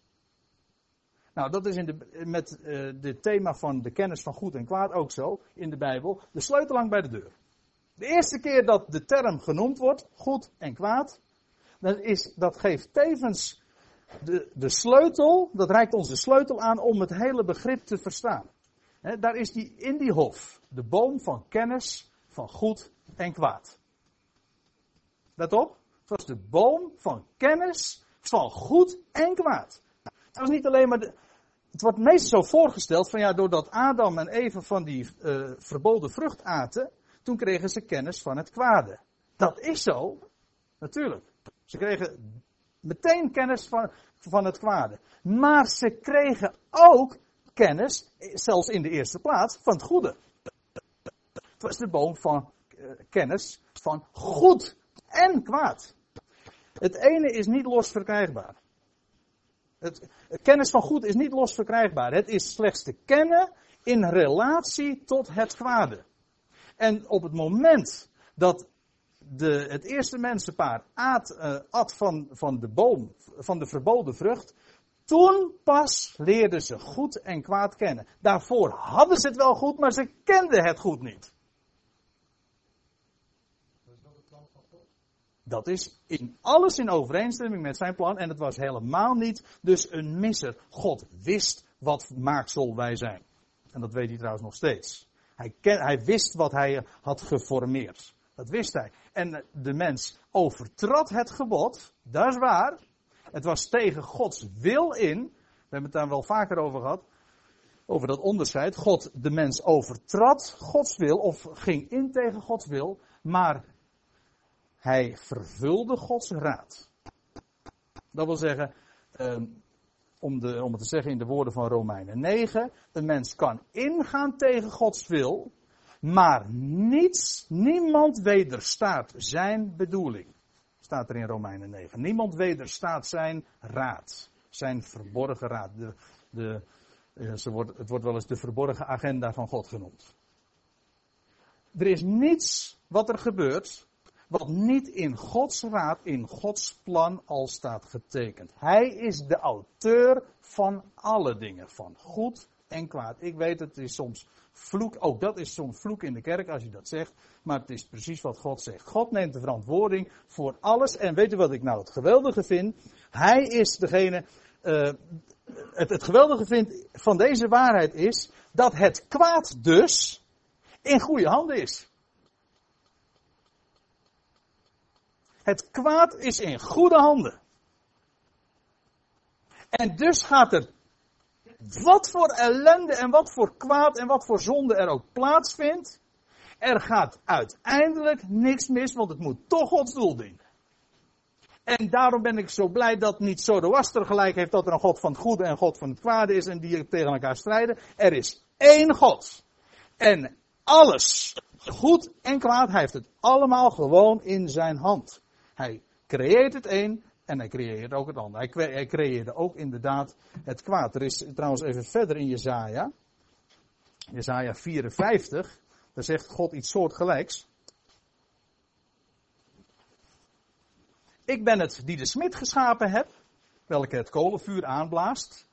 Nou, dat is in de, met het thema van de kennis van goed en kwaad ook zo in de Bijbel. De sleutel hangt bij de deur. De eerste keer dat de term genoemd wordt, goed en kwaad, dat, is, dat geeft tevens de, de sleutel, dat reikt ons de sleutel aan om het hele begrip te verstaan. daar is die in die hof, de boom van kennis van goed en kwaad. Let op, het was de boom van kennis van goed en kwaad. Het was niet alleen maar de, het wordt meestal zo voorgesteld van ja, doordat Adam en Eva van die uh, verboden vrucht aten, toen kregen ze kennis van het kwade. Dat is zo, natuurlijk. Ze kregen meteen kennis van, van het kwade. Maar ze kregen ook kennis, zelfs in de eerste plaats, van het goede. Het was de boom van uh, kennis van goed en kwaad. Het ene is niet los verkrijgbaar. Het, kennis van goed is niet los verkrijgbaar. Het is slechts te kennen in relatie tot het kwade. En op het moment dat de, het eerste mensenpaar aat, uh, at van, van de boom, van de verboden vrucht, toen pas leerden ze goed en kwaad kennen. Daarvoor hadden ze het wel goed, maar ze kenden het goed niet. Dat is in alles in overeenstemming met zijn plan en het was helemaal niet dus een misser. God wist wat maaksel wij zijn. En dat weet hij trouwens nog steeds. Hij, hij wist wat hij had geformeerd. Dat wist hij. En de mens overtrad het gebod, dat is waar. Het was tegen Gods wil in. We hebben het daar wel vaker over gehad. Over dat onderscheid. God, de mens overtrad Gods wil of ging in tegen Gods wil. Maar hij vervulde Gods raad. Dat wil zeggen, ehm, om, de, om het te zeggen in de woorden van Romeinen 9, een mens kan ingaan tegen Gods wil, maar niets, niemand wederstaat zijn bedoeling. Staat er in Romeinen 9. Niemand wederstaat zijn raad. Zijn verborgen raad. De, de, eh, ze wordt, het wordt wel eens de verborgen agenda van God genoemd. Er is niets wat er gebeurt wat niet in Gods raad, in Gods plan al staat getekend. Hij is de auteur van alle dingen, van goed en kwaad. Ik weet, het is soms vloek, ook dat is soms vloek in de kerk als je dat zegt, maar het is precies wat God zegt. God neemt de verantwoording voor alles en weet u wat ik nou het geweldige vind? Hij is degene, uh, het, het geweldige vind van deze waarheid is dat het kwaad dus in goede handen is. Het kwaad is in goede handen. En dus gaat er, wat voor ellende en wat voor kwaad en wat voor zonde er ook plaatsvindt, er gaat uiteindelijk niks mis, want het moet toch Gods doel dienen. En daarom ben ik zo blij dat niet Zoroaster gelijk heeft dat er een God van het goede en God van het kwade is en die tegen elkaar strijden. Er is één God. En alles, goed en kwaad, hij heeft het allemaal gewoon in zijn hand. Hij creëert het een en hij creëert ook het ander. Hij, creëerde ook inderdaad het kwaad. Er is trouwens even verder in Jezaja. Jezaja 54. Daar zegt God iets soortgelijks. Ik ben het die de smid geschapen heb, welke het kolenvuur aanblaast.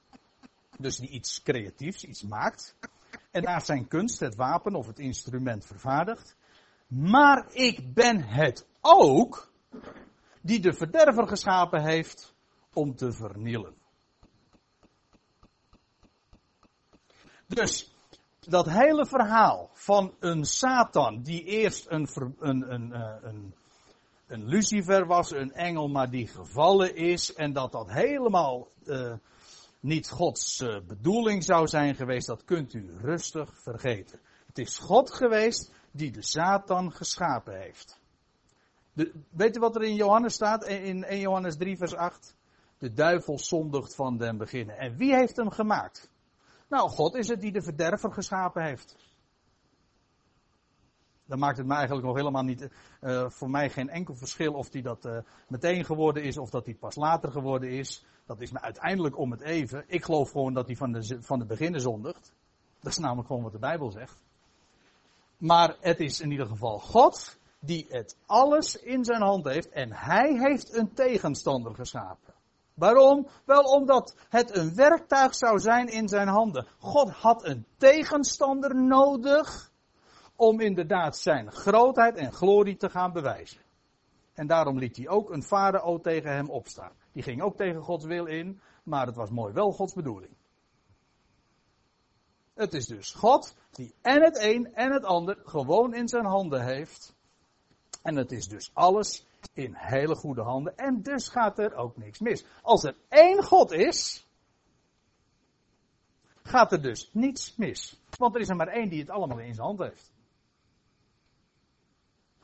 Dus die iets creatiefs, iets maakt. En naar zijn kunst het wapen of het instrument vervaardigt. Maar ik ben het ook die de verderver geschapen heeft om te vernielen. Dus dat hele verhaal van een Satan die eerst een, een, een, eh, een, een Lucifer was, een engel, maar die gevallen is en dat dat helemaal uh, niet Gods uh, bedoeling zou zijn geweest, dat kunt u rustig vergeten. Het is God geweest die de Satan geschapen heeft. Weet u wat er in Johannes staat? In 1 Johannes 3 vers 8. De duivel zondigt van den beginnen. En wie heeft hem gemaakt? Nou, God is het die de verderver geschapen heeft. Dan maakt het me eigenlijk nog helemaal niet, uh, voor mij geen enkel verschil of die dat uh, meteen geworden is of dat die pas later geworden is. Dat is me uiteindelijk om het even. Ik geloof gewoon dat hij van de, van de beginnen zondigt. Dat is namelijk gewoon wat de Bijbel zegt. Maar het is in ieder geval God die het alles in zijn hand heeft en hij heeft een tegenstander geschapen. Waarom? Wel omdat het een werktuig zou zijn in zijn handen. God had een tegenstander nodig om inderdaad zijn grootheid en glorie te gaan bewijzen. En daarom liet hij ook een farao tegen hem opstaan. Die ging ook tegen Gods wil in, maar het was mooi wel Gods bedoeling. Het is dus God die en het een en het ander gewoon in zijn handen heeft. En het is dus alles in hele goede handen. En dus gaat er ook niks mis. Als er één God is, gaat er dus niets mis. Want er is er maar één die het allemaal in zijn hand heeft.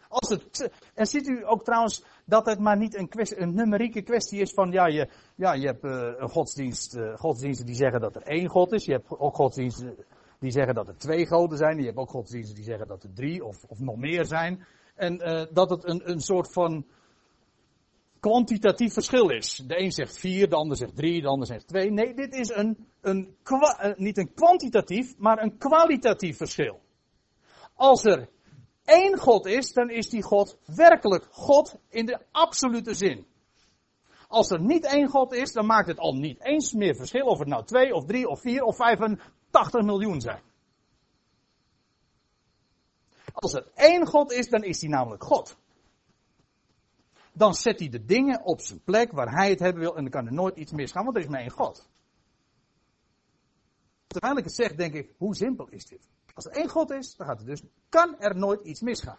Als het, en ziet u ook trouwens dat het maar niet een, een numerieke kwestie is van, ja, je, ja, je hebt uh, een godsdienst, uh, godsdiensten die zeggen dat er één God is. Je hebt ook godsdiensten die zeggen dat er twee goden zijn. Je hebt ook godsdiensten die zeggen dat er drie of, of nog meer zijn. En uh, dat het een, een soort van kwantitatief verschil is. De een zegt vier, de ander zegt drie, de ander zegt twee. Nee, dit is een, een niet een kwantitatief, maar een kwalitatief verschil. Als er één God is, dan is die God werkelijk God in de absolute zin. Als er niet één God is, dan maakt het al niet eens meer verschil of het nou twee of drie of vier of 85 miljoen zijn. Als er één God is, dan is hij namelijk God. Dan zet hij de dingen op zijn plek waar hij het hebben wil en dan kan er nooit iets misgaan, want er is maar één God. Terwijl ik het zeg, denk ik, hoe simpel is dit? Als er één God is, dan gaat er dus, kan er nooit iets misgaan.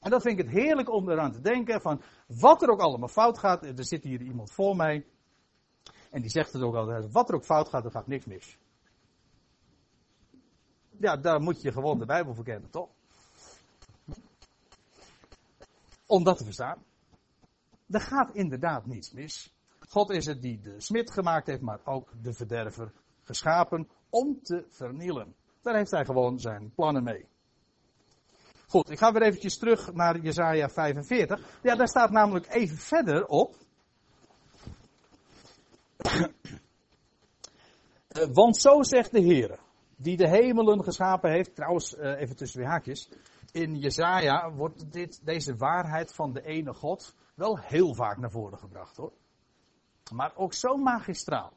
En dan vind ik het heerlijk om eraan te denken van wat er ook allemaal fout gaat. Er zit hier iemand voor mij. En die zegt het ook altijd. Wat er ook fout gaat, er gaat niks mis. Ja, daar moet je gewoon de Bijbel voor kennen, toch? Om dat te verstaan. Er gaat inderdaad niets mis. God is het die de smid gemaakt heeft, maar ook de verderver geschapen om te vernielen. Daar heeft hij gewoon zijn plannen mee. Goed, ik ga weer eventjes terug naar Jesaja 45. Ja, daar staat namelijk even verder op. [CLEARS THROAT] Eh, want zo zegt de Heer, die de hemelen geschapen heeft. Trouwens, eh, even tussen twee haakjes. In Jesaja wordt dit, deze waarheid van de ene God wel heel vaak naar voren gebracht hoor. Maar ook zo magistraal.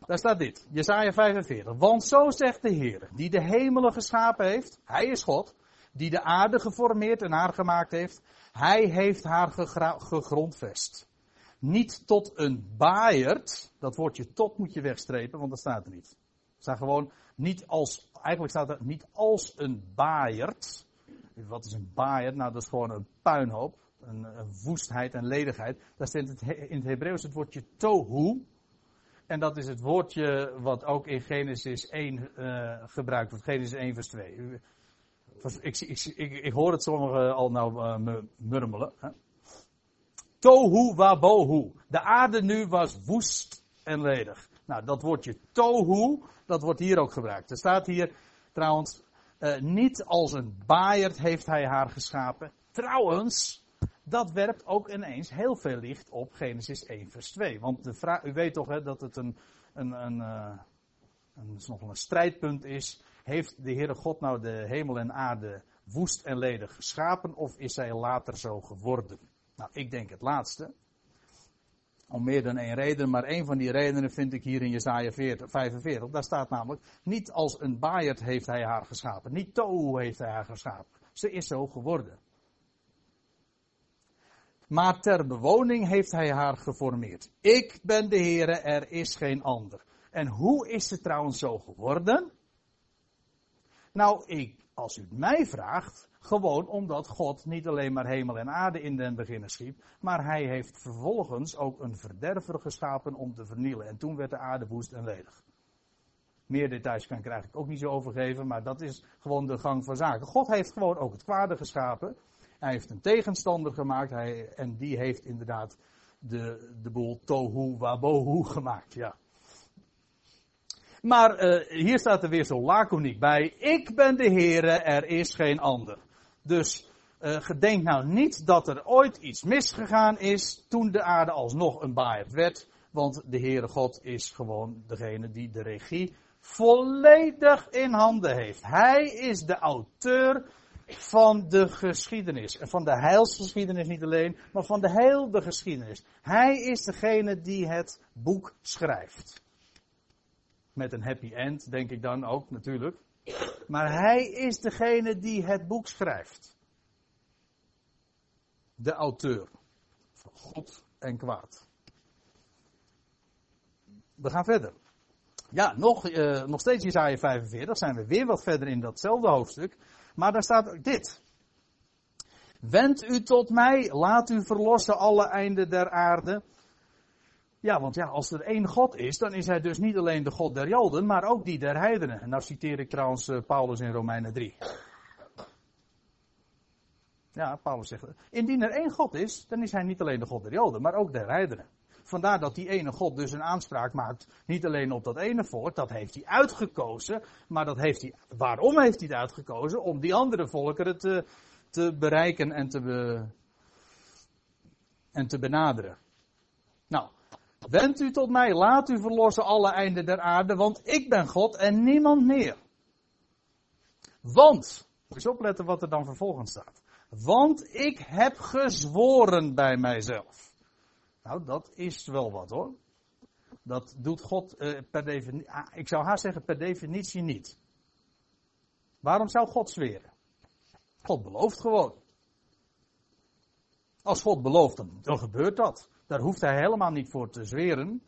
Daar staat dit, Jesaja 45. Want zo zegt de Heer, die de hemelen geschapen heeft, Hij is God, die de aarde geformeerd en haar gemaakt heeft, Hij heeft haar gegrondvest. Niet tot een baaierd, dat woordje tot moet je wegstrepen, want dat staat er niet. Het staat gewoon niet als, eigenlijk staat er niet als een baaierd. Wat is een baaierd? Nou, dat is gewoon een puinhoop, een, woestheid en ledigheid. Daar staat in het Hebreeuws het woordje tohu. En dat is het woordje wat ook in Genesis 1 uh, eh, gebruikt wordt. Genesis 1 vers 2. Ik, ik, ik, ik hoor het sommigen al nou uh, murmelen. Hè? Tohu wabohu. De aarde nu was woest en ledig. Nou, dat woordje tohu, dat wordt hier ook gebruikt. Er staat hier trouwens, uh, niet als een baaierd heeft hij haar geschapen. Trouwens, dat werpt ook ineens heel veel licht op Genesis 1 vers 2. Want de vraag, u weet toch hè, dat het een, een, een, uh, een, nog een strijdpunt is. Heeft de Heere God nou de hemel en aarde woest en ledig geschapen of is hij later zo geworden? Nou, ik denk het laatste. Om meer dan één reden, maar één van die redenen vind ik hier in Jesaja 45. Daar staat namelijk, niet als een baaierd heeft hij haar geschapen. Niet Tohu heeft hij haar geschapen. Ze is zo geworden. Maar ter bewoning heeft hij haar geformeerd. Ik ben de Heere, er is geen ander. En hoe is ze trouwens zo geworden? Nou, ik, als u mij vraagt, gewoon omdat God niet alleen maar hemel en aarde in den beginnen schiep, maar hij heeft vervolgens ook een verderver geschapen om te vernielen. En toen werd de aarde woest en ledig. Meer details kan ik er eigenlijk ook niet zo over geven, maar dat is gewoon de gang van zaken. God heeft gewoon ook het kwade geschapen. Hij heeft een tegenstander gemaakt hij, en die heeft inderdaad de, de boel tohu wabohu gemaakt. Ja. Maar uh, hier staat er weer zo laconiek bij. Ik ben de Heere, er is geen ander. Dus uh, gedenk nou niet dat er ooit iets misgegaan is toen de aarde alsnog een baaierd werd. Want de Heere God is gewoon degene die de regie volledig in handen heeft. Hij is de auteur van de geschiedenis. En van de heilsgeschiedenis niet alleen, maar van de hele geschiedenis. Hij is degene die het boek schrijft. Met een happy end, denk ik dan ook natuurlijk. Maar hij is degene die het boek schrijft. de auteur van goed en kwaad. We gaan verder. Ja, nog, uh, nog steeds Isaiah 45, zijn we weer wat verder in datzelfde hoofdstuk. Maar daar staat ook dit. Wend u tot mij, laat u verlossen alle einden der aarde. Ja, want ja, als er één God is, dan is hij dus niet alleen de God der Joden, maar ook die der heidenen. En nou citeer ik trouwens uh, Paulus in Romeinen 3. Ja, Paulus zegt, indien er één God is, dan is hij niet alleen de God der Joden, maar ook der heidenen. Vandaar dat die ene God dus een aanspraak maakt, niet alleen op dat ene volk, dat heeft hij uitgekozen, maar dat heeft hij, waarom heeft hij het uitgekozen? Om die andere volkeren te, te bereiken en te, en te benaderen. Nou, wend u tot mij, laat u verlossen alle einden der aarde, want ik ben God en niemand meer. Want, moet opletten wat er dan vervolgens staat. Want ik heb gezworen bij mijzelf. Nou, dat is wel wat hoor. Dat doet God uh, per definitie, ah, ik zou haast zeggen per definitie niet. Waarom zou God zweren? God belooft gewoon. Als God belooft, dan, dan gebeurt dat. Daar hoeft hij helemaal niet voor te zweren.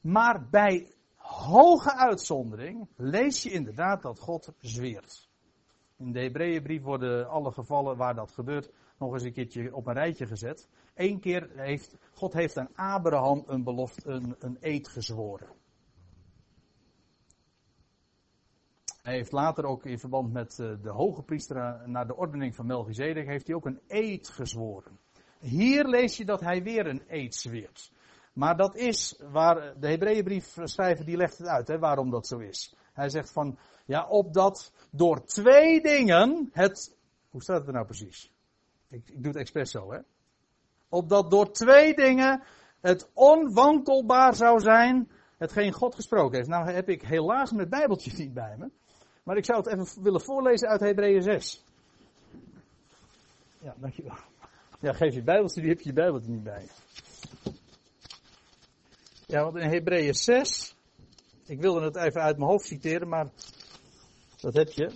Maar bij hoge uitzondering lees je inderdaad dat God zweert. In de Hebreeënbrief worden alle gevallen waar dat gebeurt nog eens een keertje op een rijtje gezet. Eén keer heeft God heeft aan Abraham een belofte, een, een eed gezworen. Hij heeft later ook in verband met eh, de hoge priester naar de ordening van Melchizedek heeft hij ook een eed gezworen. Hier lees je dat hij weer een eed zweert. Maar dat is waar de Hebreeënbrief schrijver die legt het uit, hè, waarom dat zo is. Hij zegt van, ja, opdat door twee dingen het, hoe staat het er nou precies? Ik, ik doe het expres zo, hè. Opdat door twee dingen het onwankelbaar zou zijn, hetgeen God gesproken heeft. Nou heb ik helaas mijn bijbeltje niet bij me. Maar ik zou het even willen voorlezen uit Hebreeën 6. Ja, dankjewel. Ja, geef je bijbeltje, die heb je je bijbeltje niet bij. Ja, want in Hebreeën 6, ik wilde het even uit mijn hoofd citeren, maar dat heb je.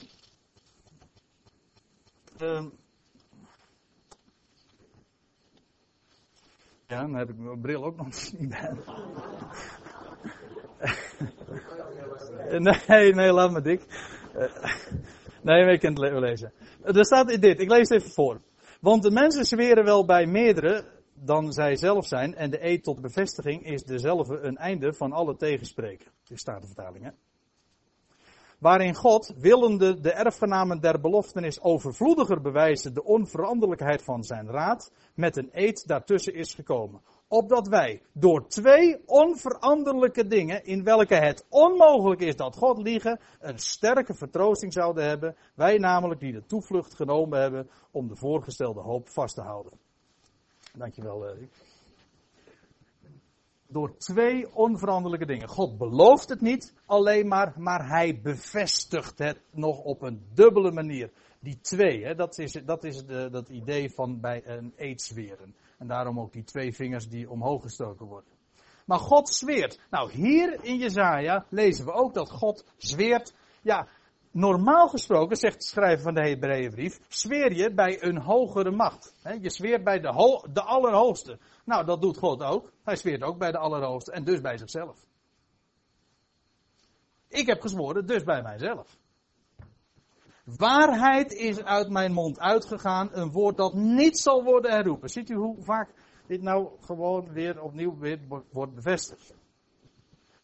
Um, Ja, dan heb ik mijn bril ook nog niet bij. nee, nee, laat me dik. Eh, nee, ik kan het lezen. Er staat dit, ik lees het even voor. Want de mensen zweren wel bij meerdere dan zij zelf zijn en de eed tot bevestiging is dezelfde een einde van alle tegenspreken. Dit staat de vertaling, hè waarin God, willende de erfgenamen der beloftenis overvloediger bewijzen de onveranderlijkheid van zijn raad, met een eed daartussen is gekomen. Opdat wij door twee onveranderlijke dingen, in welke het onmogelijk is dat God liegen, een sterke vertroosting zouden hebben, wij namelijk die de toevlucht genomen hebben om de voorgestelde hoop vast te houden. Dankjewel, Erik door twee onveranderlijke dingen. God belooft het niet alleen maar, maar hij bevestigt het nog op een dubbele manier. Die twee, hè, dat is, dat, is de, dat idee van bij een eedsweren. En daarom ook die twee vingers die omhoog gestoken worden. Maar God zweert. Nou, hier in Jezaja lezen we ook dat God zweert. Ja, normaal gesproken, zegt de schrijver van de Hebreeënbrief, zweer je bij een hogere macht. Je zweert bij de, de Allerhoogste. Nou, dat doet God ook. Hij zweert ook bij de Allerhoogste en dus bij zichzelf. Ik heb gezworen, dus bij mijzelf. Waarheid is uit mijn mond uitgegaan, een woord dat niet zal worden herroepen. Ziet u hoe vaak dit nou gewoon weer opnieuw wordt bevestigd?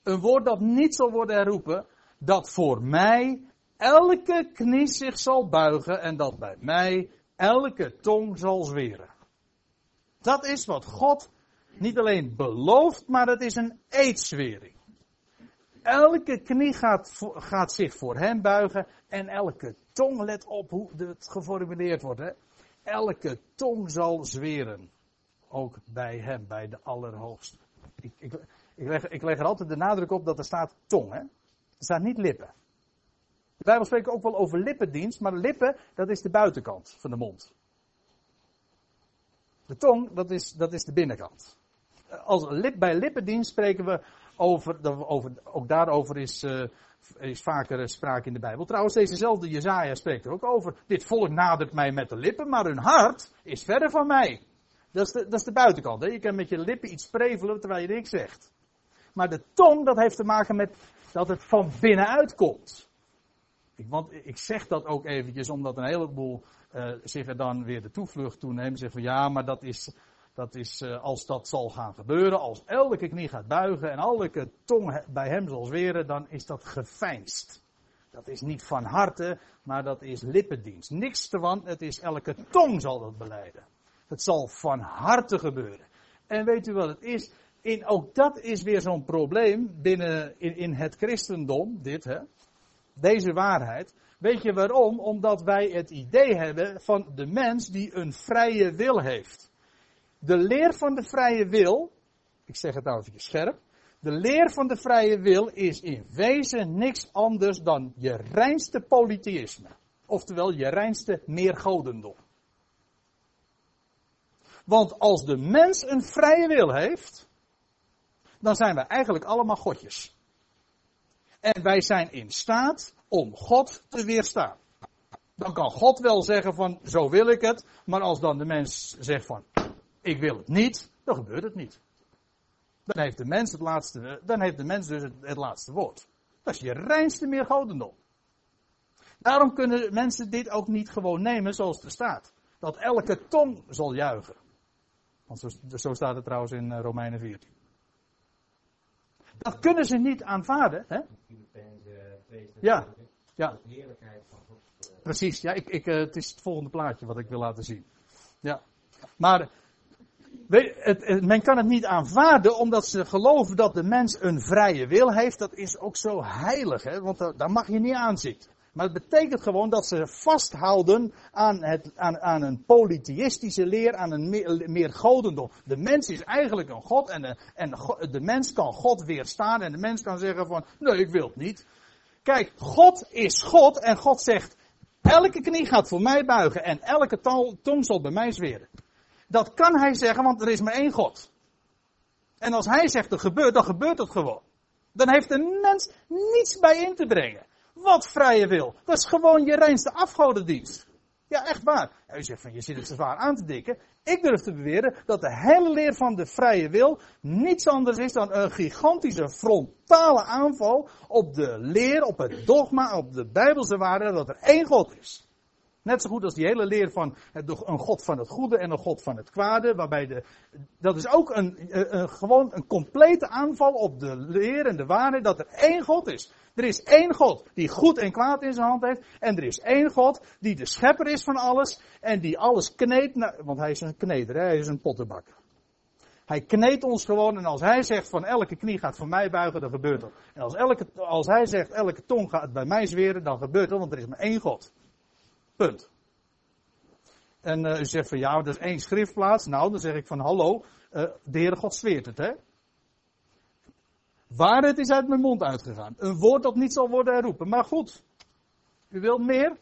Een woord dat niet zal worden herroepen, dat voor mij elke knie zich zal buigen en dat bij mij elke tong zal zweren. Dat is wat God niet alleen belooft, maar het is een eedswering. Elke knie gaat, gaat zich voor hem buigen en elke tong, let op hoe het geformuleerd wordt, hè? elke tong zal zweren. Ook bij hem, bij de Allerhoogste. Ik, ik, ik, leg, ik leg er altijd de nadruk op dat er staat tong. Hè? Er staat niet lippen. De Bijbel spreekt ook wel over lippendienst, maar lippen, dat is de buitenkant van de mond. De tong, dat is, dat is de binnenkant. Als lip, bij lippendienst spreken we over, over ook daarover is, uh, is vaker sprake in de Bijbel. Trouwens, dezezelfde Jezaja spreekt er ook over. Dit volk nadert mij met de lippen, maar hun hart is verder van mij. Dat is de, dat is de buitenkant. Hè? Je kan met je lippen iets prevelen terwijl je niks zegt. Maar de tong, dat heeft te maken met dat het van binnenuit komt. Ik, want ik zeg dat ook eventjes omdat een heleboel uh, zich er dan weer de toevlucht toenemen. Zeggen van ja, maar dat is, dat is uh, als dat zal gaan gebeuren, als elke knie gaat buigen en elke tong bij hem zal zweren, dan is dat geveinst. Dat is niet van harte, maar dat is lippendienst. Niks te want, het is elke tong zal dat beleiden. Het zal van harte gebeuren. En weet u wat het is? In, ook dat is weer zo'n probleem binnen in, in het christendom, dit hè. Deze waarheid. Weet je waarom? Omdat wij het idee hebben van de mens die een vrije wil heeft. De leer van de vrije wil, ik zeg het nou even scherp, de leer van de vrije wil is in wezen niks anders dan je reinste polytheïsme. Oftewel je reinste meergodendom. Want als de mens een vrije wil heeft, dan zijn we eigenlijk allemaal godjes. En wij zijn in staat om God te weerstaan. Dan kan God wel zeggen van zo wil ik het, maar als dan de mens zegt van ik wil het niet, dan gebeurt het niet. Dan heeft de mens het laatste, dan heeft de mens dus het, laatste woord. Dat is je reinste meer godendom. Daarom kunnen mensen dit ook niet gewoon nemen zoals het staat. Dat elke tong zal juichen. Want zo, zo staat het trouwens in eh, Romeinen 14. Dat kunnen ze niet aanvaarden. Hè? Ja, ja. Precies, ja, ik, ik, eh, het is het volgende plaatje wat ik wil laten zien. Ja. Maar men kan het niet aanvaarden omdat ze geloven dat de mens een vrije wil heeft. Dat is ook zo heilig, hè? want daar mag je niet aan zitten. Maar het betekent gewoon dat ze vasthouden aan, het, aan, aan een polytheïstische leer, aan een meer, meer godendom. De mens is eigenlijk een god en, de, en de, mens kan God weerstaan en de mens kan zeggen van, nee ik wil het niet. Kijk, God is God en God zegt, elke knie gaat voor mij buigen en elke tong zal bij mij zweren. Dat kan hij zeggen, want er is maar één God. En als hij zegt er gebeurt, dan gebeurt het gewoon. Dan heeft de mens niets bij in te brengen. Wat vrije wil. Dat is gewoon je reinste afgodendienst. Ja, echt waar. u zegt van, je zit het zwaar aan te dikken. Ik durf te beweren dat de hele leer van de vrije wil niets anders is dan een gigantische frontale aanval op de leer, op het dogma, op de bijbelse waarde dat er één God is. Net zo goed als die hele leer van een God van het goede en een God van het kwade. Waarbij de, dat is ook een, een, gewoon een complete aanval op de leer en de waarde dat er één God is. Er is één God die goed en kwaad in zijn hand heeft. En er is één God die de schepper is van alles. En die alles kneedt. Want hij is een kneder, hij is een pottenbakker. Hij kneedt ons gewoon en als hij zegt van elke knie gaat voor mij buigen, dan gebeurt dat. En als, elke, als hij zegt elke tong gaat bij mij zweren, dan gebeurt dat, want er is maar één God. Punt. En uh, u zegt van ja, er is één schriftplaats. Nou, dan zeg ik van hallo, uh, de Heere God zweert het, hè. Waarheid is uit mijn mond uitgegaan. Een woord dat niet zal worden herroepen. Maar goed, u wilt meer?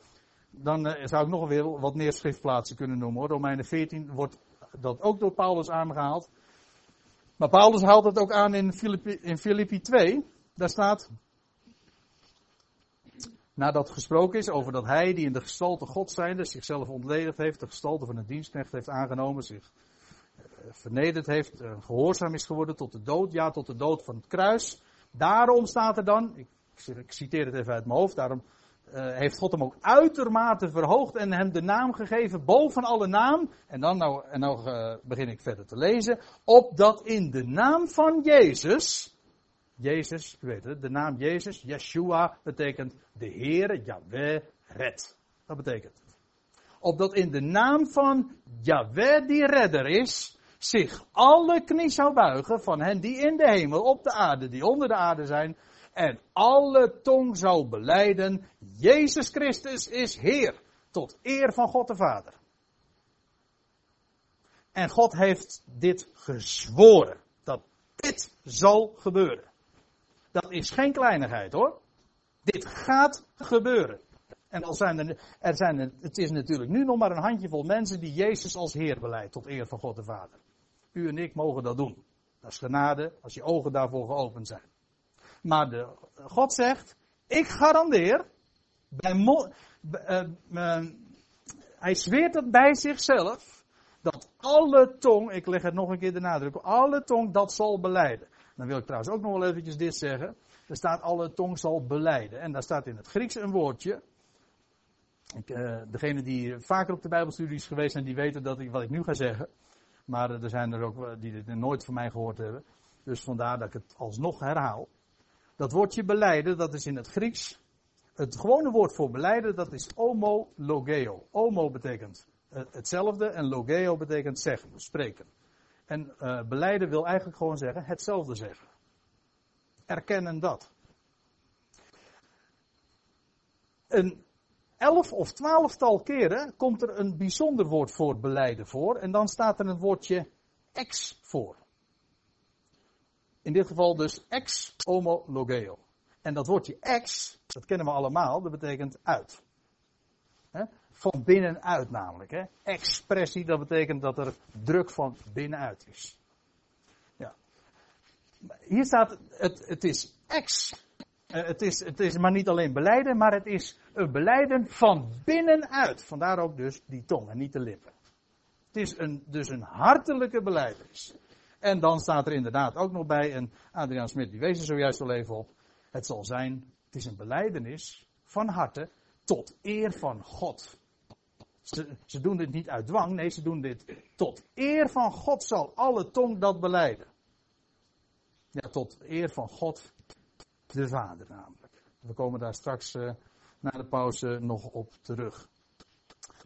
Dan uh, zou ik nog weer wat meer schriftplaatsen kunnen noemen hoor. Romeinen 14 wordt dat ook door Paulus aangehaald. Maar Paulus haalt het ook aan in Filippi, in Filippi 2. Daar staat, nadat gesproken is over dat hij die in de gestalte God zijnde zichzelf ontledigd heeft, de gestalte van een dienstknecht heeft aangenomen, zich eh, vernederd heeft, eh, gehoorzaam is geworden tot de dood, ja tot de dood van het kruis. Daarom staat er dan, ik, citeer het even uit mijn hoofd, daarom uh, heeft God hem ook uitermate verhoogd en hem de naam gegeven boven alle naam. En dan nou, en nou begin ik verder te lezen. Opdat in de naam van Jezus Jezus, u weet het, de naam Jezus, Yeshua, betekent de Heere, Yahweh, red. Dat betekent. Opdat in de naam van Yahweh die redder is, zich alle knie zou buigen van hen die in de hemel, op de aarde, die onder de aarde zijn, en alle tong zou beleiden, Jezus Christus is Heer, tot eer van God de Vader. En God heeft dit gezworen, dat dit zal gebeuren. Dat is geen kleinigheid hoor. Dit gaat gebeuren. En al zijn er, er zijn er, het is natuurlijk nu nog maar een handjevol mensen die Jezus als Heer beleidt tot eer van God de Vader. U en ik mogen dat doen. Dat is genade als je ogen daarvoor geopend zijn. Maar de, God zegt, ik garandeer, bij, uh, uh, hij zweert het bij zichzelf, dat alle tong, ik leg het nog een keer de nadruk, alle tong dat zal beleiden. Dan wil ik trouwens ook nog wel eventjes dit zeggen. Er staat alle tong zal beleiden. En daar staat in het Grieks een woordje. Ik, uh, degene die vaker op de Bijbelstudies geweest zijn, die weten dat ik, wat ik nu ga zeggen. Maar er zijn er ook die dit nooit van mij gehoord hebben. Dus vandaar dat ik het alsnog herhaal. Dat woordje beleiden, dat is in het Grieks. Het gewone woord voor beleiden, dat is homologeo. Homo betekent eh, hetzelfde en logeo betekent zeggen, spreken. En uh, beleiden wil eigenlijk gewoon zeggen hetzelfde zeggen. Erkennen dat. Een elf of twaalftal keren komt er een bijzonder woord voor beleiden voor. En dan staat er een woordje ex voor. In dit geval dus ex homologeo. En dat woordje ex, dat kennen we allemaal, dat betekent uit. Van binnenuit namelijk. Hè? Expressie, dat betekent dat er druk van binnenuit is. Ja. Hier staat, het, het is ex. Eh, het is, het is maar niet alleen beleiden, maar het is een beleiden van binnenuit. Vandaar ook dus die tong en niet de lippen. Het is een, dus een hartelijke beleidenis. En dan staat er inderdaad ook nog bij, en Adriaan Smit die wees er zojuist al even op. Het zal zijn, het is een beleidenis van harte tot eer van God. Ze, ze, doen dit niet uit dwang, nee, ze doen dit tot eer van God zal alle tong dat beleiden. Ja, tot eer van God, de Vader namelijk. We komen daar straks uh, na de pauze nog op terug.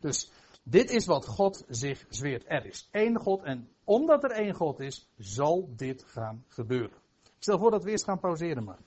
Dus dit is wat God zich zweert. Er is één God en omdat er één God is, zal dit gaan gebeuren. Ik stel voor dat we eerst gaan pauzeren maar.